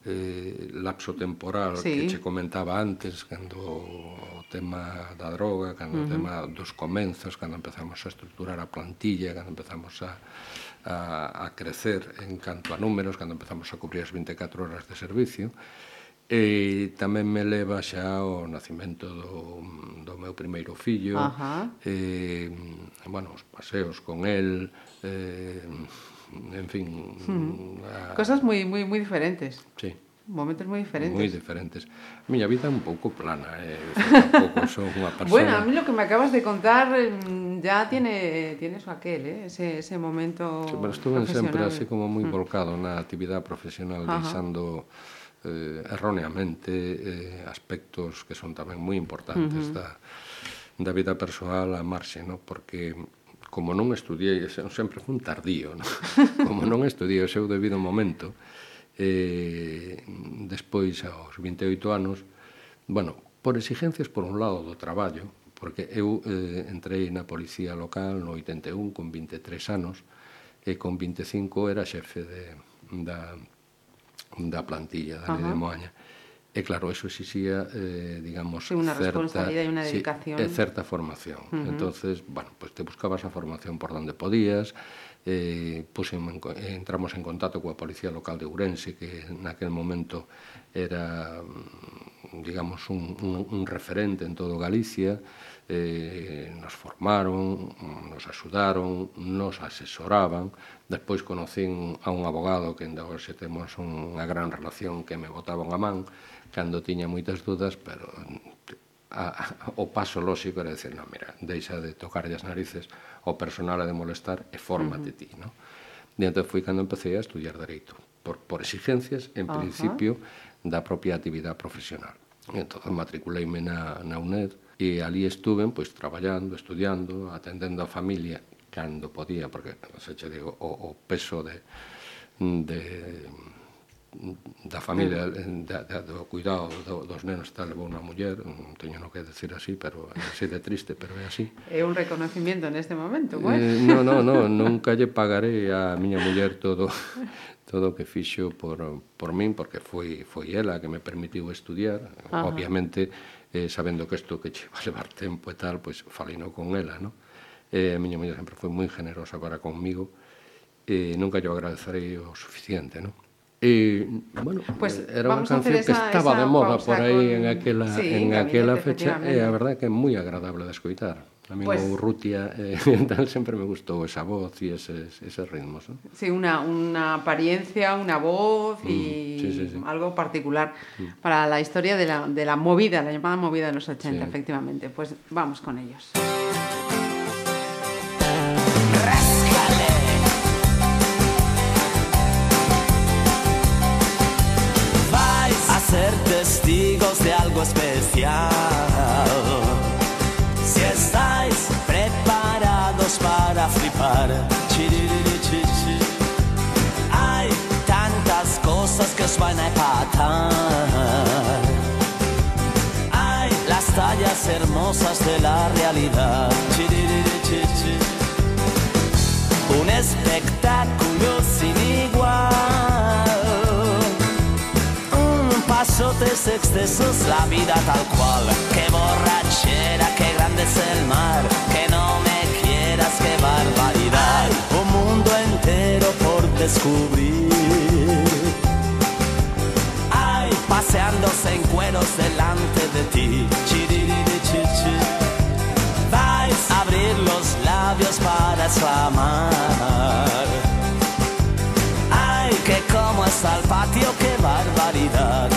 Speaker 3: eh, lapso temporal
Speaker 2: sí.
Speaker 3: que che comentaba antes, cando o tema da droga, cando uh -huh. o tema dos comenzos, cando empezamos a estruturar a plantilla, cando empezamos a, a, a crecer en canto a números, cando empezamos a cubrir as 24 horas de servicio, E tamén me leva xa ao nacimento do, do meu primeiro fillo,
Speaker 2: Ajá.
Speaker 3: e, bueno, os paseos con el, eh, en fin... Hmm. A...
Speaker 2: Cosas moi, moi, moi diferentes.
Speaker 3: Sí
Speaker 2: momentos moi diferentes.
Speaker 3: Moi diferentes. A miña vida é un pouco plana, eh, tampouco son unha persona.
Speaker 2: Bueno, a mí lo que me acabas de contar mm, ya tiene tienes aquel, eh, ese ese momento.
Speaker 3: Sí, pero estuve sempre así como moi hmm. volcado na actividade profesional,
Speaker 2: Ajá.
Speaker 3: deixando eh, erroneamente eh, aspectos que son tamén moi importantes uh -huh. da, da vida persoal a marxe, no? porque como non estudiei, sempre fun tardío, no? como non estudiei o seu debido momento, eh, despois aos 28 anos, bueno, por exigencias por un lado do traballo, porque eu eh, entrei na policía local no 81 con 23 anos, e con 25 era xefe de, da da plantilla da Lei de Moaña. E claro, eso exixía, eh, digamos,
Speaker 2: una
Speaker 3: certa,
Speaker 2: e
Speaker 3: una
Speaker 2: dedicación.
Speaker 3: Sí, certa formación. Uh -huh. Entonces, bueno, pues te buscabas a formación por donde podías, eh, pues en, entramos en contacto coa Policía Local de Ourense, que naquel momento era, mm, digamos, un, un, un referente en todo Galicia, eh, nos formaron, nos axudaron, nos asesoraban, Despois conocín a un abogado que ainda hoxe temos unha gran relación que me botaba unha man cando tiña moitas dudas, pero a, a, o paso lóxico era decir, non, mira, deixa de tocar as narices o personal a de molestar e fórmate uh -huh. ti, non? E entón foi cando empecé a estudiar Dereito, por, por exigencias, en
Speaker 2: uh -huh.
Speaker 3: principio, da propia actividade profesional. E entón matriculeime na, na UNED e ali estuven pois traballando, estudiando, atendendo a familia cando podía, porque, se che digo, o, o peso de, de da familia, da, da, do cuidado do, dos nenos tal levou unha muller, teño no que decir así, pero é así de triste, pero é así.
Speaker 2: É un reconocimiento neste momento, bueno.
Speaker 3: Eh, no, no, no, nunca lle pagaré a miña muller todo todo o que fixo por, por min, porque foi, foi ela que me permitiu estudiar,
Speaker 2: Ajá.
Speaker 3: obviamente, eh, sabendo que isto que che va a levar tempo e tal, pois pues, falino con ela, non? eh, a miña muller sempre foi moi generosa para conmigo e nunca lle agradecerei o suficiente, non? E, bueno,
Speaker 2: pues
Speaker 3: era unha canción
Speaker 2: esa, que
Speaker 3: estaba
Speaker 2: esa
Speaker 3: de moda por aí
Speaker 2: con...
Speaker 3: en aquela,
Speaker 2: sí,
Speaker 3: en aquela fecha e a verdade que é moi agradable de escoitar. A mí
Speaker 2: pues,
Speaker 3: o Urrutia eh, tal sempre me gustou esa voz e eses, eses ritmos. ¿no?
Speaker 2: Sí, una, una apariencia, una voz
Speaker 3: mm, y sí, sí, sí.
Speaker 2: algo particular mm. para la historia de la, de la movida, la llamada movida de los 80,
Speaker 3: sí.
Speaker 2: efectivamente. Pues vamos con ellos.
Speaker 5: Sí. Especial. Si estáis preparados para flipar, hay tantas cosas que os van a empatar. Hay las tallas hermosas de la realidad. Un espectáculo un pasotes excesos, la vida tal cual. Qué borrachera, qué grande es el mar. Que no me quieras, qué barbaridad. Un mundo entero por descubrir. Ay, paseándose en cueros delante de ti. Vais a abrir los labios para exclamar. Ay, que como está el patio, qué barbaridad.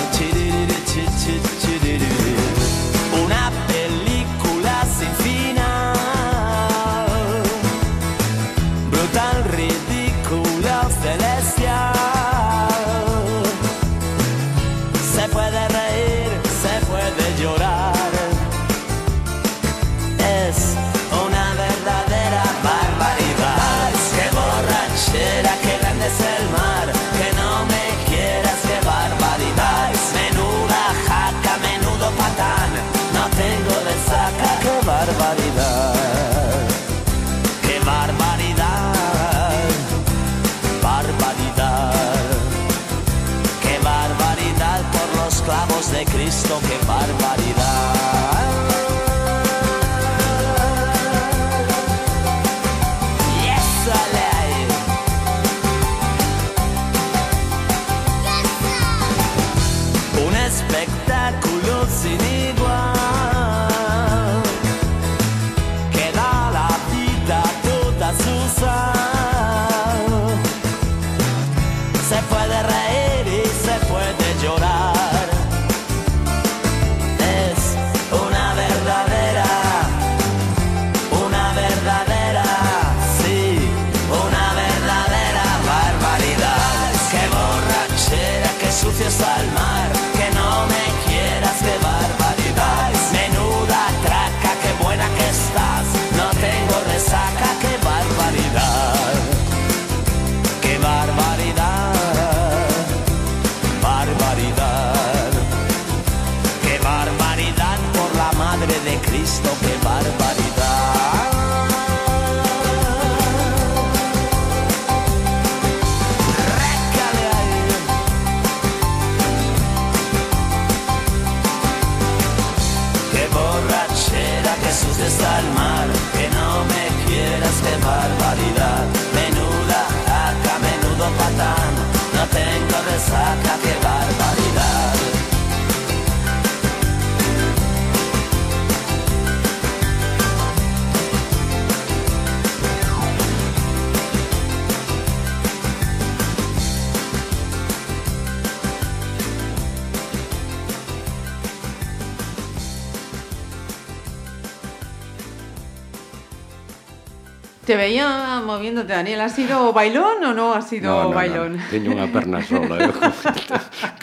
Speaker 2: Veía moviéndote, Daniel. ¿Ha sido bailón o no ha sido
Speaker 3: no, no,
Speaker 2: bailón?
Speaker 3: No, teño unha perna sola. Eu con, isto,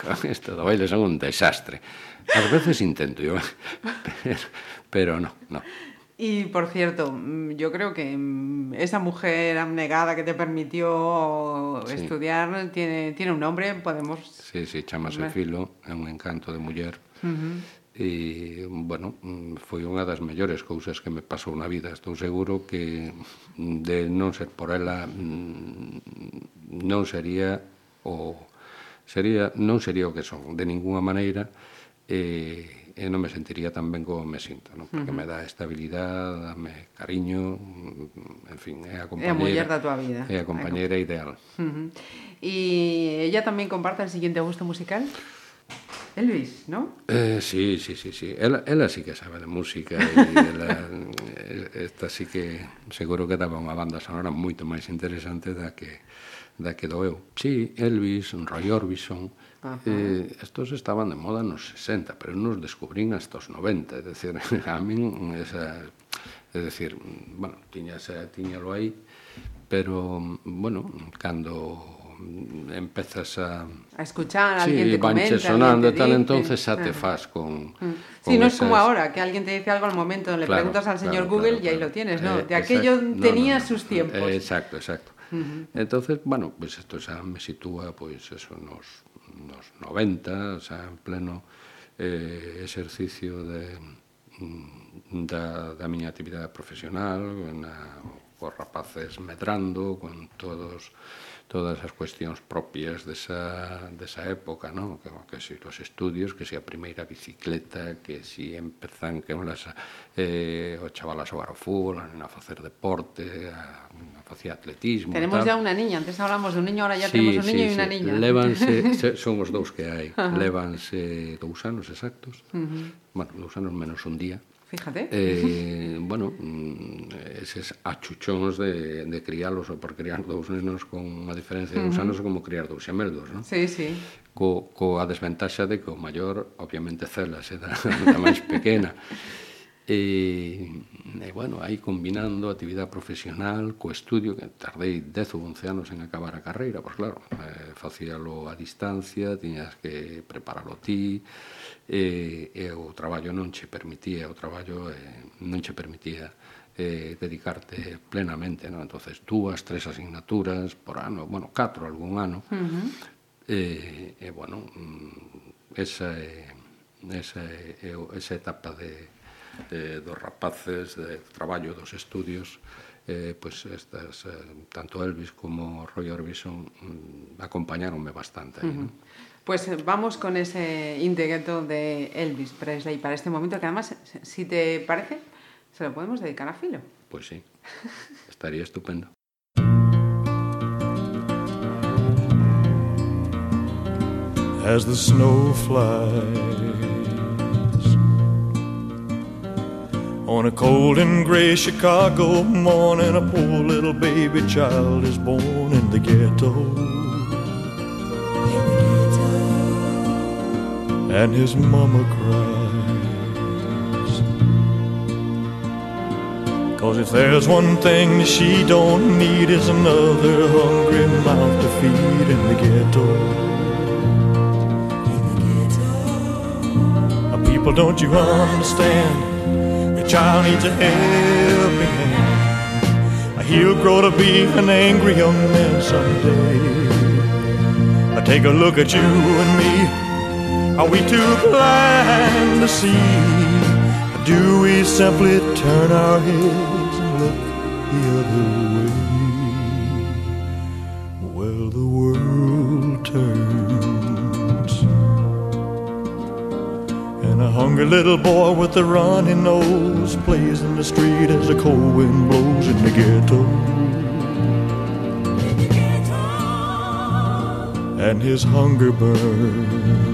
Speaker 3: con isto do baile son un desastre. Ás veces intento, yo, pero, pero no, no.
Speaker 2: Y por cierto, yo creo que esa mujer abnegada que te permitió sí. estudiar tiene, tiene un nombre, podemos...
Speaker 3: Sí, sí, chamase Filo, é un encanto de muller. Uh -huh. e, bueno, foi unha das mellores cousas que me pasou na vida. Estou seguro que de non ser por ela non sería o sería non sería o que son de ningunha maneira e, eh, e eh, non me sentiría tan ben como me sinto, non? Porque uh -huh. me dá estabilidade, dame cariño, en fin, é a compañeira.
Speaker 2: É a muller da tua vida.
Speaker 3: É a compañeira ideal.
Speaker 2: Uh -huh. E ella tamén comparte el siguiente gusto musical? É ¿no? non?
Speaker 3: Eh, sí, sí, sí, sí. Ela, ela sí que sabe de música e ela, eh, esta sí que seguro que daba unha banda sonora moito máis interesante da que da que do eu. Sí, Elvis, Roy Orbison, Ajá. eh, estos estaban de moda nos 60, pero nos descubrín hasta os 90, é dicir, a min esa, é dicir, bueno, tiña, tiñalo aí, pero, bueno, cando empezas a
Speaker 2: a escuchar,
Speaker 3: sí,
Speaker 2: alguien te comenta,
Speaker 3: sonando
Speaker 2: te
Speaker 3: tal,
Speaker 2: dice.
Speaker 3: entonces xa te fas con,
Speaker 2: Mm.
Speaker 3: con
Speaker 2: Sí, no es como ahora, que alguien te dice algo al momento, le
Speaker 3: Claro,
Speaker 2: preguntas al señor
Speaker 3: claro,
Speaker 2: Google
Speaker 3: claro,
Speaker 2: y ahí lo tienes, ¿no?
Speaker 3: Eh,
Speaker 2: de aquello
Speaker 3: exacto.
Speaker 2: Tenía
Speaker 3: no, no.
Speaker 2: sus tiempos.
Speaker 3: Eh, exacto, exacto. Entonces, bueno, pues esto xa me sitúa pues eso nos, nos 90, o sea, en pleno eh, exercicio de mm, da, da miña actividade profesional, na, cos rapaces medrando, con todos todas as cuestións propias desa, desa época, non? Que, que si os estudios, que si a primeira bicicleta, que si empezan que las, eh, o chaval a xogar ao fútbol, a a facer deporte, a, a facer atletismo.
Speaker 2: Tenemos ya unha niña, antes hablamos de un niño, ahora ya
Speaker 3: sí,
Speaker 2: tenemos un niño
Speaker 3: sí,
Speaker 2: e unha
Speaker 3: sí.
Speaker 2: niña.
Speaker 3: Levanse, se, son os dous que hai, levanse dous anos exactos, uh -huh. bueno, dous anos menos un día,
Speaker 2: Fíjate.
Speaker 3: Eh, bueno, mm, eses achuchóns de, de criálos ou por criar dous nenos con unha diferencia de uns anos uh -huh. como criar dous xemeldos, non?
Speaker 2: Sí, sí.
Speaker 3: Co, coa desventaxa de que o maior obviamente cela se da, da máis pequena. E, e, bueno, aí combinando actividade profesional co estudio, que tardei 10 ou 11 anos en acabar a carreira, pois claro, eh, facíalo a distancia, tiñas que preparalo ti, e, e o traballo non che permitía, o traballo eh, non che permitía eh, dedicarte plenamente, non? entonces dúas, tres asignaturas por ano, bueno, catro algún ano, uh -huh. e, e bueno, mm, esa é, esa é, esa etapa de, de, dos rapaces, de traballo, dos estudios, eh, pues estas, eh, tanto Elvis como Roy Orbison mm, acompañáronme bastante aí, uh -huh. ¿no?
Speaker 2: Pues eh, vamos con ese íntegro de Elvis Presley para este momento, que además, si te parece, se lo podemos dedicar a Filo.
Speaker 3: Pues sí, estaría estupendo.
Speaker 6: as the snow flies. On a cold and gray Chicago morning, a poor little baby child is born in the ghetto. And his mama cries. Cause if there's one thing she don't need is another hungry mouth to feed in the ghetto. Now, people, don't you understand? The child needs a helping hand. He'll grow to be an angry young man someday. Now, take a look at you and me. Are we too blind to see? Or do we simply turn our heads and look the other way? Well, the world turns. And a hungry little boy with a runny nose plays in the street as the cold wind blows in the ghetto. And his hunger burns.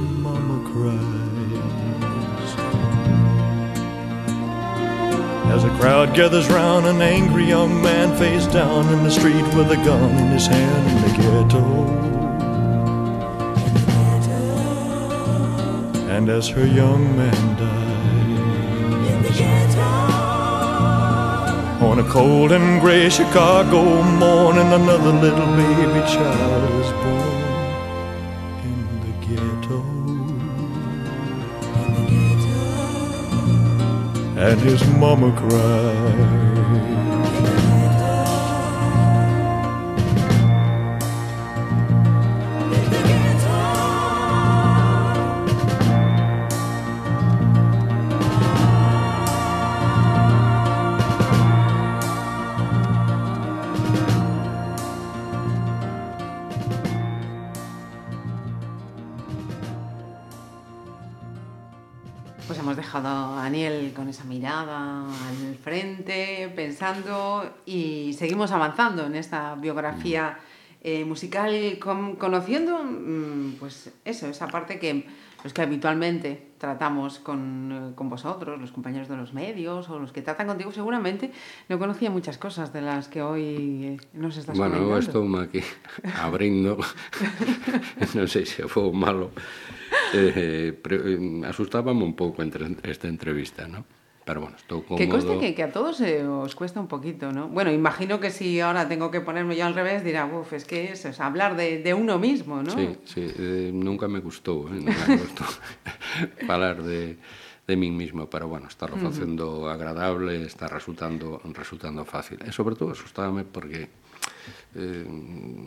Speaker 6: A crowd gathers round, an angry young man face down in the street with a gun in his hand in the ghetto. And as her young man dies, In the ghetto. on a cold and gray Chicago morning, another little baby child is born And his mama cried.
Speaker 2: Mirada al frente, pensando y seguimos avanzando en esta biografía eh, musical, con- conociendo mm, pues eso, esa parte que, pues que habitualmente tratamos con, eh, con vosotros, los compañeros de los medios o los que tratan contigo seguramente, no conocía muchas cosas de las que hoy eh, nos estás
Speaker 3: Bueno,
Speaker 2: comentando.
Speaker 3: estou aquí abrindo, non sei se foi malo, eh, eh, asustábame un pouco entre, esta entrevista, ¿no? Pero bueno.
Speaker 2: Que conste que, que a todos eh, os cuesta un poquito, ¿no? Bueno, imagino que si ahora tengo que ponerme yo al revés, dirá, uff, es que eso es hablar de, de uno mismo, ¿no?
Speaker 3: Sí, sí, eh, nunca me gustou, eh, nunca me gustou falar de, de min mismo, pero bueno, está facendo agradable, está resultando resultando fácil. E sobre todo asustábame porque eh,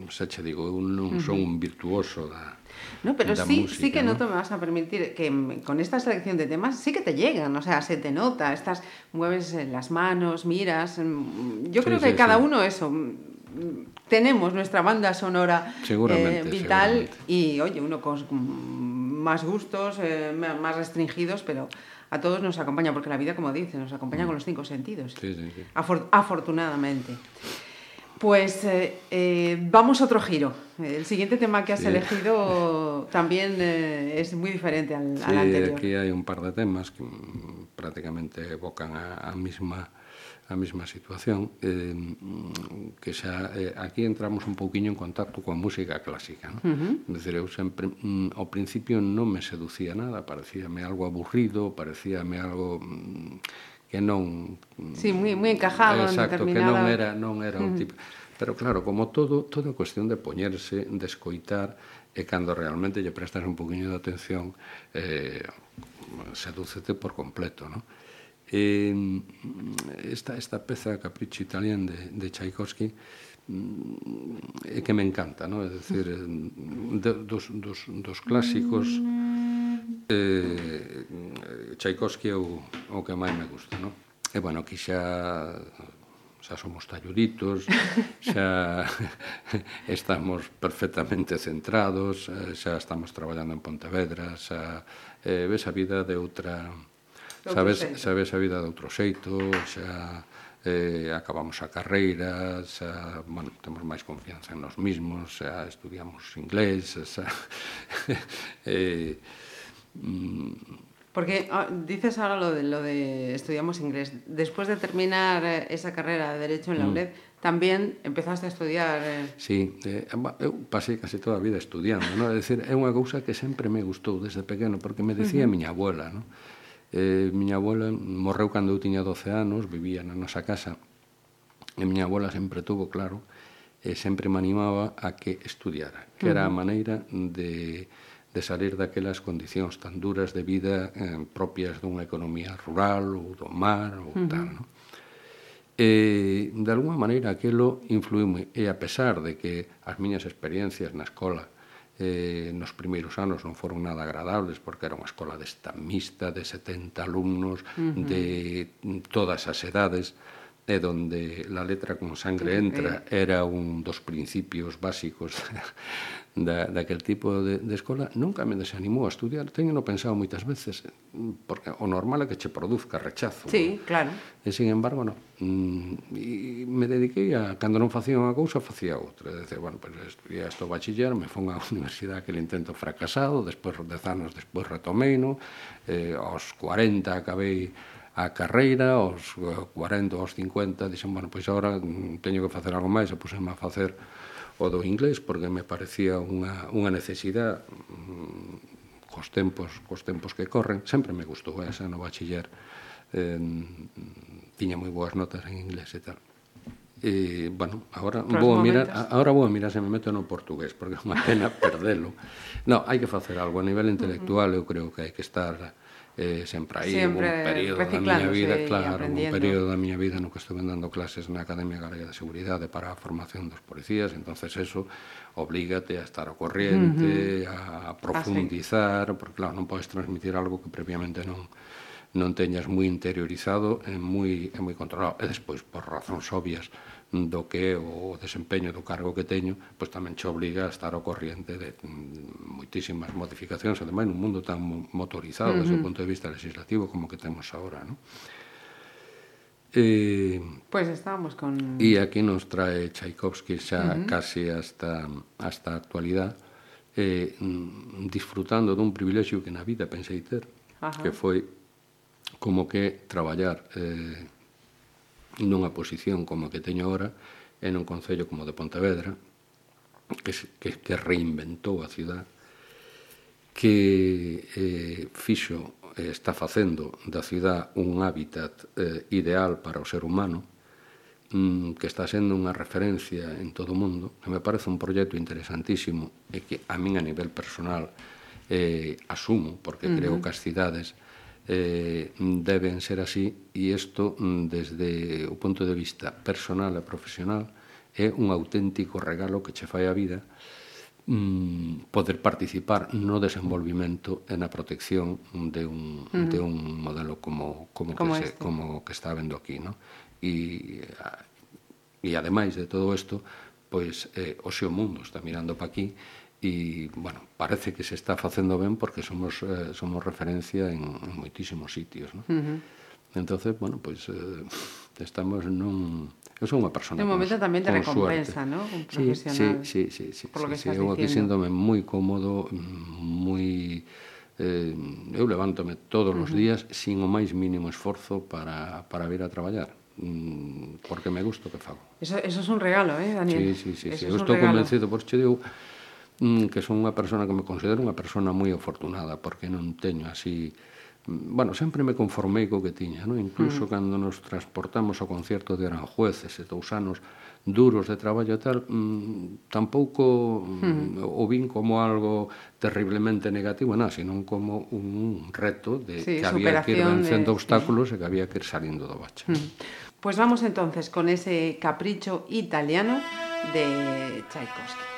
Speaker 3: xa che digo, eu non son un virtuoso da
Speaker 2: No, pero sí,
Speaker 3: música,
Speaker 2: sí que no
Speaker 3: ¿no?
Speaker 2: te me vas a permitir que mm, con esta selección de temas sí que te llegan, o sea, se te nota, estás, mueves eh, las manos, miras. mm, Yo
Speaker 3: Sí,
Speaker 2: creo
Speaker 3: sí,
Speaker 2: que cada
Speaker 3: sí.
Speaker 2: uno eso. mm, Tenemos nuestra banda sonora eh,
Speaker 3: Seguramente,
Speaker 2: vital
Speaker 3: seguramente.
Speaker 2: y, oye, uno con mm, más gustos, eh, más restringidos, pero a todos nos acompaña, porque la vida, como dice, nos acompaña con los cinco sentidos.
Speaker 3: Mm. Sí, sí, sí.
Speaker 2: Afor- afortunadamente. Pues eh, eh, vamos a otro giro. El siguiente tema que has
Speaker 3: Sí.
Speaker 2: elegido también eh, es muy diferente al, al
Speaker 3: Sí,
Speaker 2: anterior.
Speaker 3: aquí hai un par de temas que prácticamente evocan a, a mesma a mesma situación que xa aquí entramos un pouquiño en contacto coa música clásica ¿no? uh -huh. decir, eu sempre mm, ao principio non me seducía nada parecíame algo aburrido parecíame algo mm, que non Si,
Speaker 2: sí, moi moi encajado
Speaker 3: exacto, en
Speaker 2: determinada...
Speaker 3: que non era non era o tipo. Uh -huh. Pero claro, como todo, toda cuestión de poñerse, de escoitar e cando realmente lle prestas un poquinho de atención, eh sedúcete por completo, ¿no? Eh, esta, esta peza Capriccio Italian de, de Tchaikovsky mm, é que me encanta, ¿no? É dicir, eh, de, dos, dos, dos clásicos mm. eh, Tchaikovsky é o, o que máis me gusta, non? E, bueno, aquí xa xa somos talluditos, xa estamos perfectamente centrados, eh, xa estamos traballando en Pontevedra, xa eh, ves a vida de outra... Sabes,
Speaker 2: xeito.
Speaker 3: sabes a vida de outro xeito, xa eh, acabamos a carreira, xa, bueno, temos máis confianza en nos mismos, xa estudiamos inglés, xa... eh, mm,
Speaker 2: Porque ah, dices ahora lo de, lo de estudiamos inglés. Después de terminar eh, esa carrera de Derecho en la mm. UNED, mm. empezaste a estudiar... Eh...
Speaker 3: Sí, eh, eu pasei case toda a vida estudiando, ¿no? É dicir, é unha cousa que sempre me gustou desde pequeno, porque me decía uh -huh. miña abuela, non? Eh, miña abuela morreu cando eu tiña 12 anos, vivía na nosa casa, e miña abuela sempre tuvo claro, e sempre me animaba a que estudiara, que era a maneira de de salir daquelas condicións tan duras de vida eh, propias dunha economía rural ou do mar ou uh -huh. tal, non? E, de alguma maneira, aquilo influíme. E a pesar de que as miñas experiencias na escola eh, nos primeiros anos non foron nada agradables porque era unha escola desta mixta de 70 alumnos uh -huh. de todas as edades e donde la letra con sangre entra eh. era un dos principios básicos da, daquel tipo de, de escola, nunca me desanimou a estudiar. Teñeno pensado moitas veces, porque o normal é que che produzca rechazo.
Speaker 2: Sí,
Speaker 3: no?
Speaker 2: claro.
Speaker 3: E, sin embargo, no. Mm, e me dediquei a, cando non facía unha cousa, facía outra. E dice, bueno, pues, estudié esto bachiller, me fón á universidade aquel intento fracasado, despois, dez anos despois retomei, no? Eh, aos 40 acabei a carreira, aos eh, 40, aos 50, dixen, bueno, pois agora mm, teño que facer algo máis, e puseme a facer o do inglés, porque me parecía unha, unha necesidade mm, cos tempos, cos tempos que corren. Sempre me gustou esa no bachiller. Eh, tiña moi boas notas en inglés e tal. E, bueno, agora vou a mirar, agora vou a mirar se me meto no portugués, porque é unha pena perdelo. No, hai que facer algo a nivel intelectual, eu creo que hai que estar eh, sempre aí
Speaker 2: sempre
Speaker 3: un período da miña vida, claro, un período da miña vida no que estuve dando clases na Academia Galega de Seguridade para a formación dos policías, entonces eso oblígate a estar ao corriente, uh -huh. a profundizar, ah, sí. porque claro, non podes transmitir algo que previamente non non teñas moi interiorizado, é moi é moi controlado. E despois por razóns obvias do que o desempeño do cargo que teño, pois tamén che obliga a estar ao corriente de moitísimas modificacións, ademais nun mundo tan motorizado uh -huh. desde o punto de vista legislativo como que temos agora, non?
Speaker 2: Eh, pois pues estamos con...
Speaker 3: E aquí nos trae Tchaikovsky xa uh -huh. casi hasta, hasta a actualidade, eh, mm, disfrutando dun privilexio que na vida pensei ter, Ajá. que foi como que traballar eh, nunha posición como a que teño agora e nun concello como o de Pontevedra, que, que, que reinventou a cidade, que eh, fixo eh, está facendo da cidade un hábitat eh, ideal para o ser humano mm, que está sendo unha referencia en todo o mundo que me parece un proxecto interesantísimo e que a min a nivel personal eh, asumo porque uh -huh. creo que as cidades eh, deben ser así e isto mm, desde o punto de vista personal e profesional é un auténtico regalo que che fai a vida mm, poder participar no desenvolvimento e na protección de un, uh -huh. de un modelo como, como, como, que este. se, como que está vendo aquí. No? E, e ah, ademais de todo isto, pois, eh, o seu mundo está mirando para aquí e, bueno, parece que se está facendo ben porque somos, eh, somos referencia en, en moitísimos sitios, ¿no? Uh -huh. Entonces, bueno, pois pues, eh, estamos nun... Eu sou unha persona
Speaker 2: De momento tamén te recompensa, ¿no? Un profesional.
Speaker 3: Sí, sí, sí, sí, sí,
Speaker 2: por lo que
Speaker 3: sí,
Speaker 2: estás sí,
Speaker 3: eu aquí síndome moi cómodo, moi... Eh, eu levántome todos uh -huh. os días sin o máis mínimo esforzo para, para vir a traballar mm, porque me gusta o que fago.
Speaker 2: Eso, eso es un regalo, eh, Daniel?
Speaker 3: Sí, sí, sí.
Speaker 2: Eso sí.
Speaker 3: Eu estou convencido, por che digo, Mm, que son unha persona que me considero unha persona moi afortunada porque non teño así mm, bueno, sempre me conformei co que tiña, non? Incluso mm. cando nos transportamos ao concerto de Aranjuez, ese dous anos duros de traballo e tal, mm, tampouco mm, mm. o vin como algo terriblemente negativo, nada, senón como un reto de
Speaker 2: sí,
Speaker 3: que había que ir vencendo
Speaker 2: de...
Speaker 3: obstáculos sí. e que había que ir salindo do bache.
Speaker 2: Mm. Pues vamos entonces con ese capricho italiano de Tchaikovsky.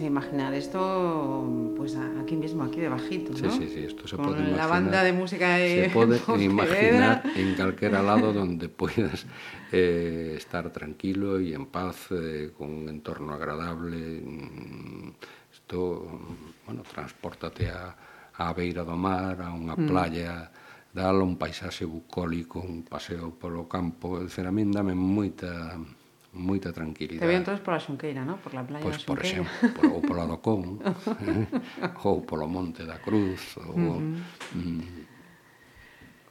Speaker 2: a imaginar esto pues aquí mismo, aquí debajito, ¿no?
Speaker 3: Sí, sí, sí, esto se
Speaker 2: Con
Speaker 3: puede imaginar.
Speaker 2: la banda de música de
Speaker 3: Se
Speaker 2: puede
Speaker 3: imaginar en cualquier lado donde puedas eh, estar tranquilo y en paz, eh, con un entorno agradable. Mm, esto, bueno, transpórtate a, a beira do mar, a unha
Speaker 2: mm.
Speaker 3: playa, dalo un paisaxe bucólico, un paseo polo campo, e, dame moita moita tranquilidade.
Speaker 2: Te veo por pola Xunqueira, ¿no? Por la playa
Speaker 3: pois,
Speaker 2: pues,
Speaker 3: da
Speaker 2: Xunqueira.
Speaker 3: Por exemplo, ou polo do Con, eh, ou polo Monte da Cruz, ou... Uh -huh. mm,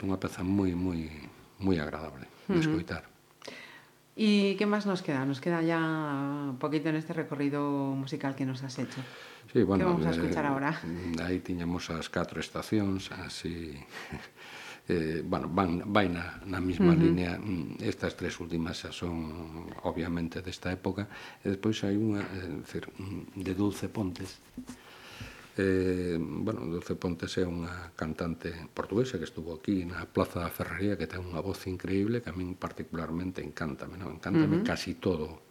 Speaker 3: unha peza moi, moi, moi agradable de uh -huh. escoitar.
Speaker 2: E que máis nos queda? Nos queda ya un poquito neste recorrido musical que nos has hecho.
Speaker 3: Sí, bueno, que
Speaker 2: vamos a escuchar eh, ahora?
Speaker 3: Aí tiñamos as catro estacións, así eh, bueno, van, vai na, na mesma uh -huh. línea mm, estas tres últimas xa son obviamente desta época e despois hai unha eh, decir, mm, de Dulce Pontes eh, bueno, Dulce Pontes é unha cantante portuguesa que estuvo aquí na Plaza da Ferrería que ten unha voz increíble que a min particularmente encántame, non? encántame uh -huh. casi todo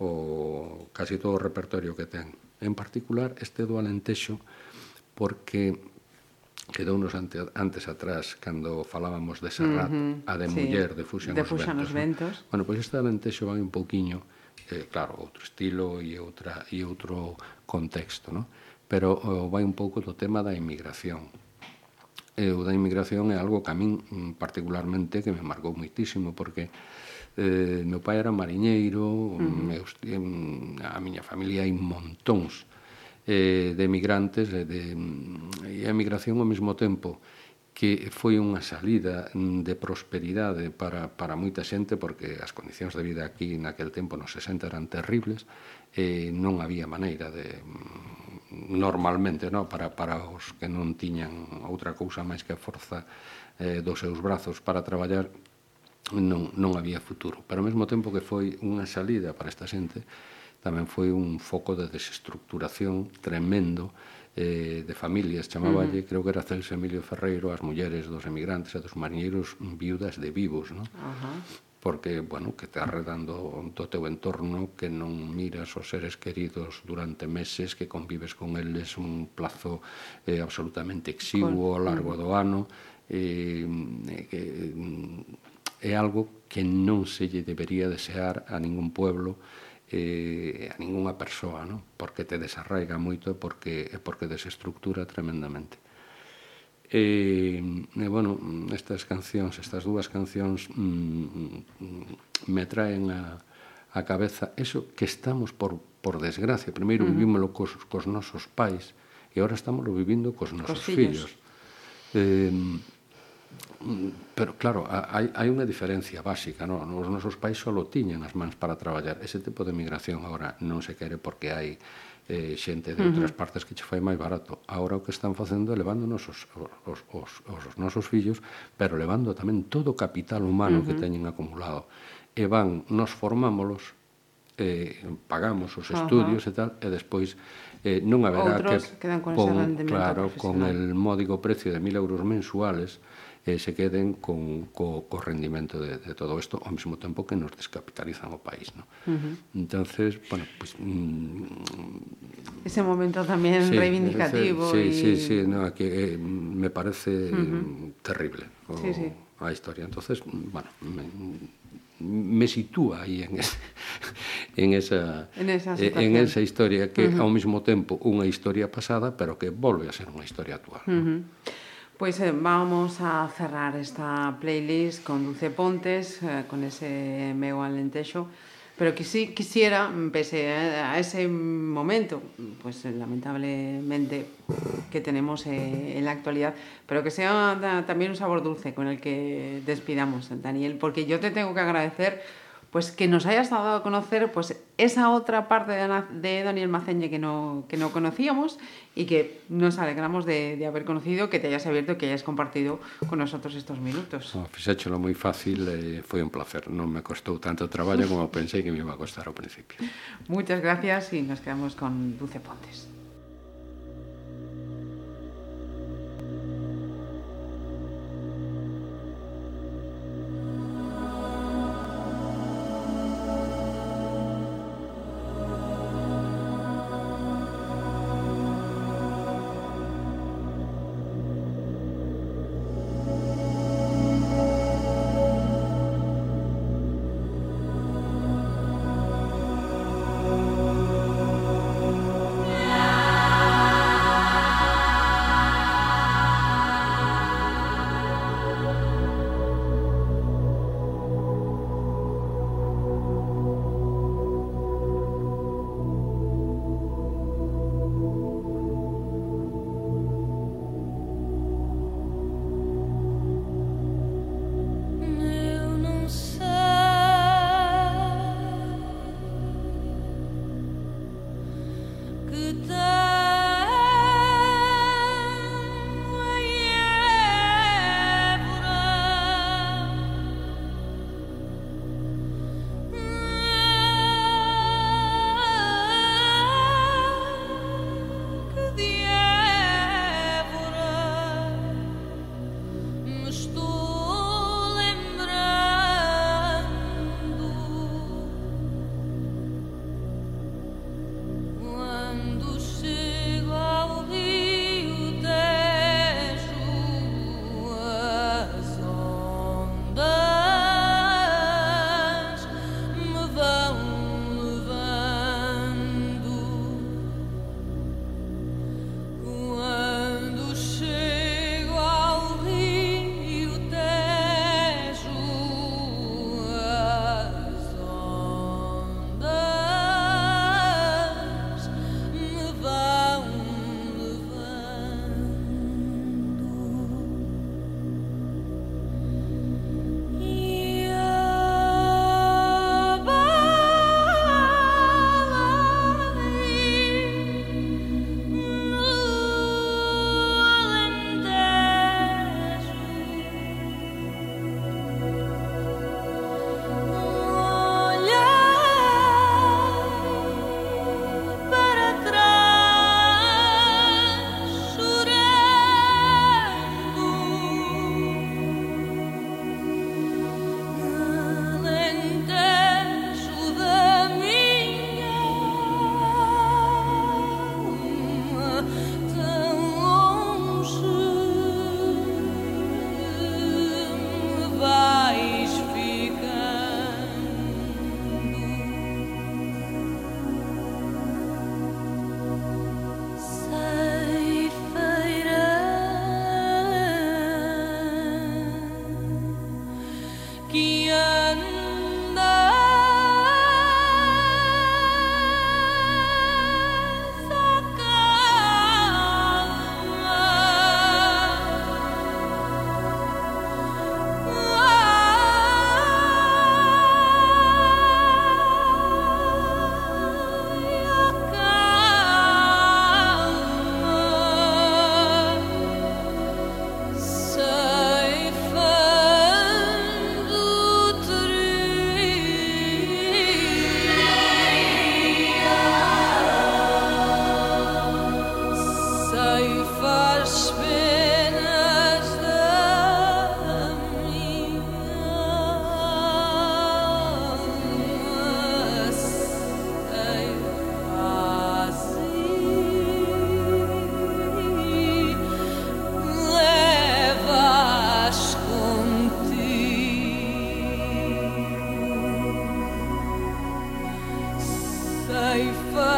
Speaker 3: o casi todo o repertorio que ten en particular este do Alentexo porque quedounos ante, antes atrás cando falábamos de Serrat, uh -huh, a de
Speaker 2: sí.
Speaker 3: Muller, de Fuxan
Speaker 2: de
Speaker 3: os
Speaker 2: Fuxan
Speaker 3: Ventos.
Speaker 2: Os ventos.
Speaker 3: ¿no? Bueno, pois pues esta vai un pouquiño, eh, claro, outro estilo e, outra, e outro contexto, ¿no? pero oh, vai un pouco do tema da inmigración. E, o da inmigración é algo que a min mm, particularmente que me marcou moitísimo, porque eh, meu pai era mariñeiro, uh -huh. meus, mm, a miña familia hai montóns eh, de emigrantes e de, mm, e a emigración ao mesmo tempo que foi unha salida mm, de prosperidade para, para moita xente porque as condicións de vida aquí naquel tempo nos 60 eran terribles e non había maneira de mm, normalmente no? para, para os que non tiñan outra cousa máis que a forza eh, dos seus brazos para traballar non, non había futuro pero ao mesmo tempo que foi unha salida para esta xente tamén foi un foco de desestructuración tremendo eh, de familias, chamáballe, uh -huh. creo que era Celso Emilio Ferreiro, as mulleres dos emigrantes e dos mariñeiros viudas de vivos, non? Uh -huh porque, bueno, que te arredando do, teu entorno, que non miras os seres queridos durante meses, que convives con eles un plazo eh, absolutamente exiguo ao largo do ano, eh, eh, mm, é algo que non se lle debería desear a ningún pueblo, eh, a ningunha persoa, ¿no? porque te desarraiga moito e porque, e porque desestructura tremendamente. E, e, bueno, estas cancións, estas dúas cancións mm, mm, me traen a, a cabeza eso que estamos por, por desgracia. Primeiro uh -huh. vivímoslo cos, cos nosos pais e agora estamos vivindo cos nosos cos fillos. fillos. Eh, Mm, pero claro, hai, hai unha diferencia básica, non? Os nosos pais só tiñan as mans para traballar. Ese tipo de migración agora non se quere porque hai eh, xente de outras uh -huh. partes que che fai máis barato. Agora o que están facendo é levándonos os, os, os, os, os nosos fillos, pero levando tamén todo o capital humano uh -huh. que teñen acumulado. E van, nos formámolos, eh, pagamos os estudios uh -huh. e tal, e despois eh, non haberá
Speaker 2: Outros
Speaker 3: que
Speaker 2: quedan con pon,
Speaker 3: claro, con el módico precio de mil euros mensuales eh, se queden con, co, co rendimento de, de todo isto ao mesmo tempo que nos descapitalizan o país. ¿no? Uh -huh. Entonces, bueno, pues... Mm,
Speaker 2: Ese momento tamén
Speaker 3: sí,
Speaker 2: reivindicativo.
Speaker 3: Ese, sí,
Speaker 2: y...
Speaker 3: sí, sí, no, que eh, me parece uh -huh. terrible o,
Speaker 2: sí, sí.
Speaker 3: a historia. Entonces, bueno, me, me sitúa aí en, ese, en, esa,
Speaker 2: en, esa
Speaker 3: eh, en esa historia que
Speaker 2: uh -huh.
Speaker 3: ao mesmo tempo unha historia pasada pero que volve a ser unha historia actual.
Speaker 2: Uh -huh. ¿no? Pues eh, vamos a cerrar esta playlist con Dulce Pontes, eh, con ese Meu Alentexo, pero que quisiera, pese a ese momento, pues lamentablemente que tenemos eh, en la actualidad, pero que sea también un sabor dulce con el que despidamos, Daniel, porque yo te tengo que agradecer pues que nos hayas dado a conocer pues esa otra parte de, Daniel Maceñe que no, que no conocíamos y que nos alegramos de, de haber conocido, que te hayas abierto, que hayas compartido con nosotros estos minutos.
Speaker 3: No, fixéchelo moi fácil e foi un placer. Non me costou tanto traballo como pensei que me iba a costar ao principio.
Speaker 2: Muchas gracias y nos quedamos con Dulce Pontes. life.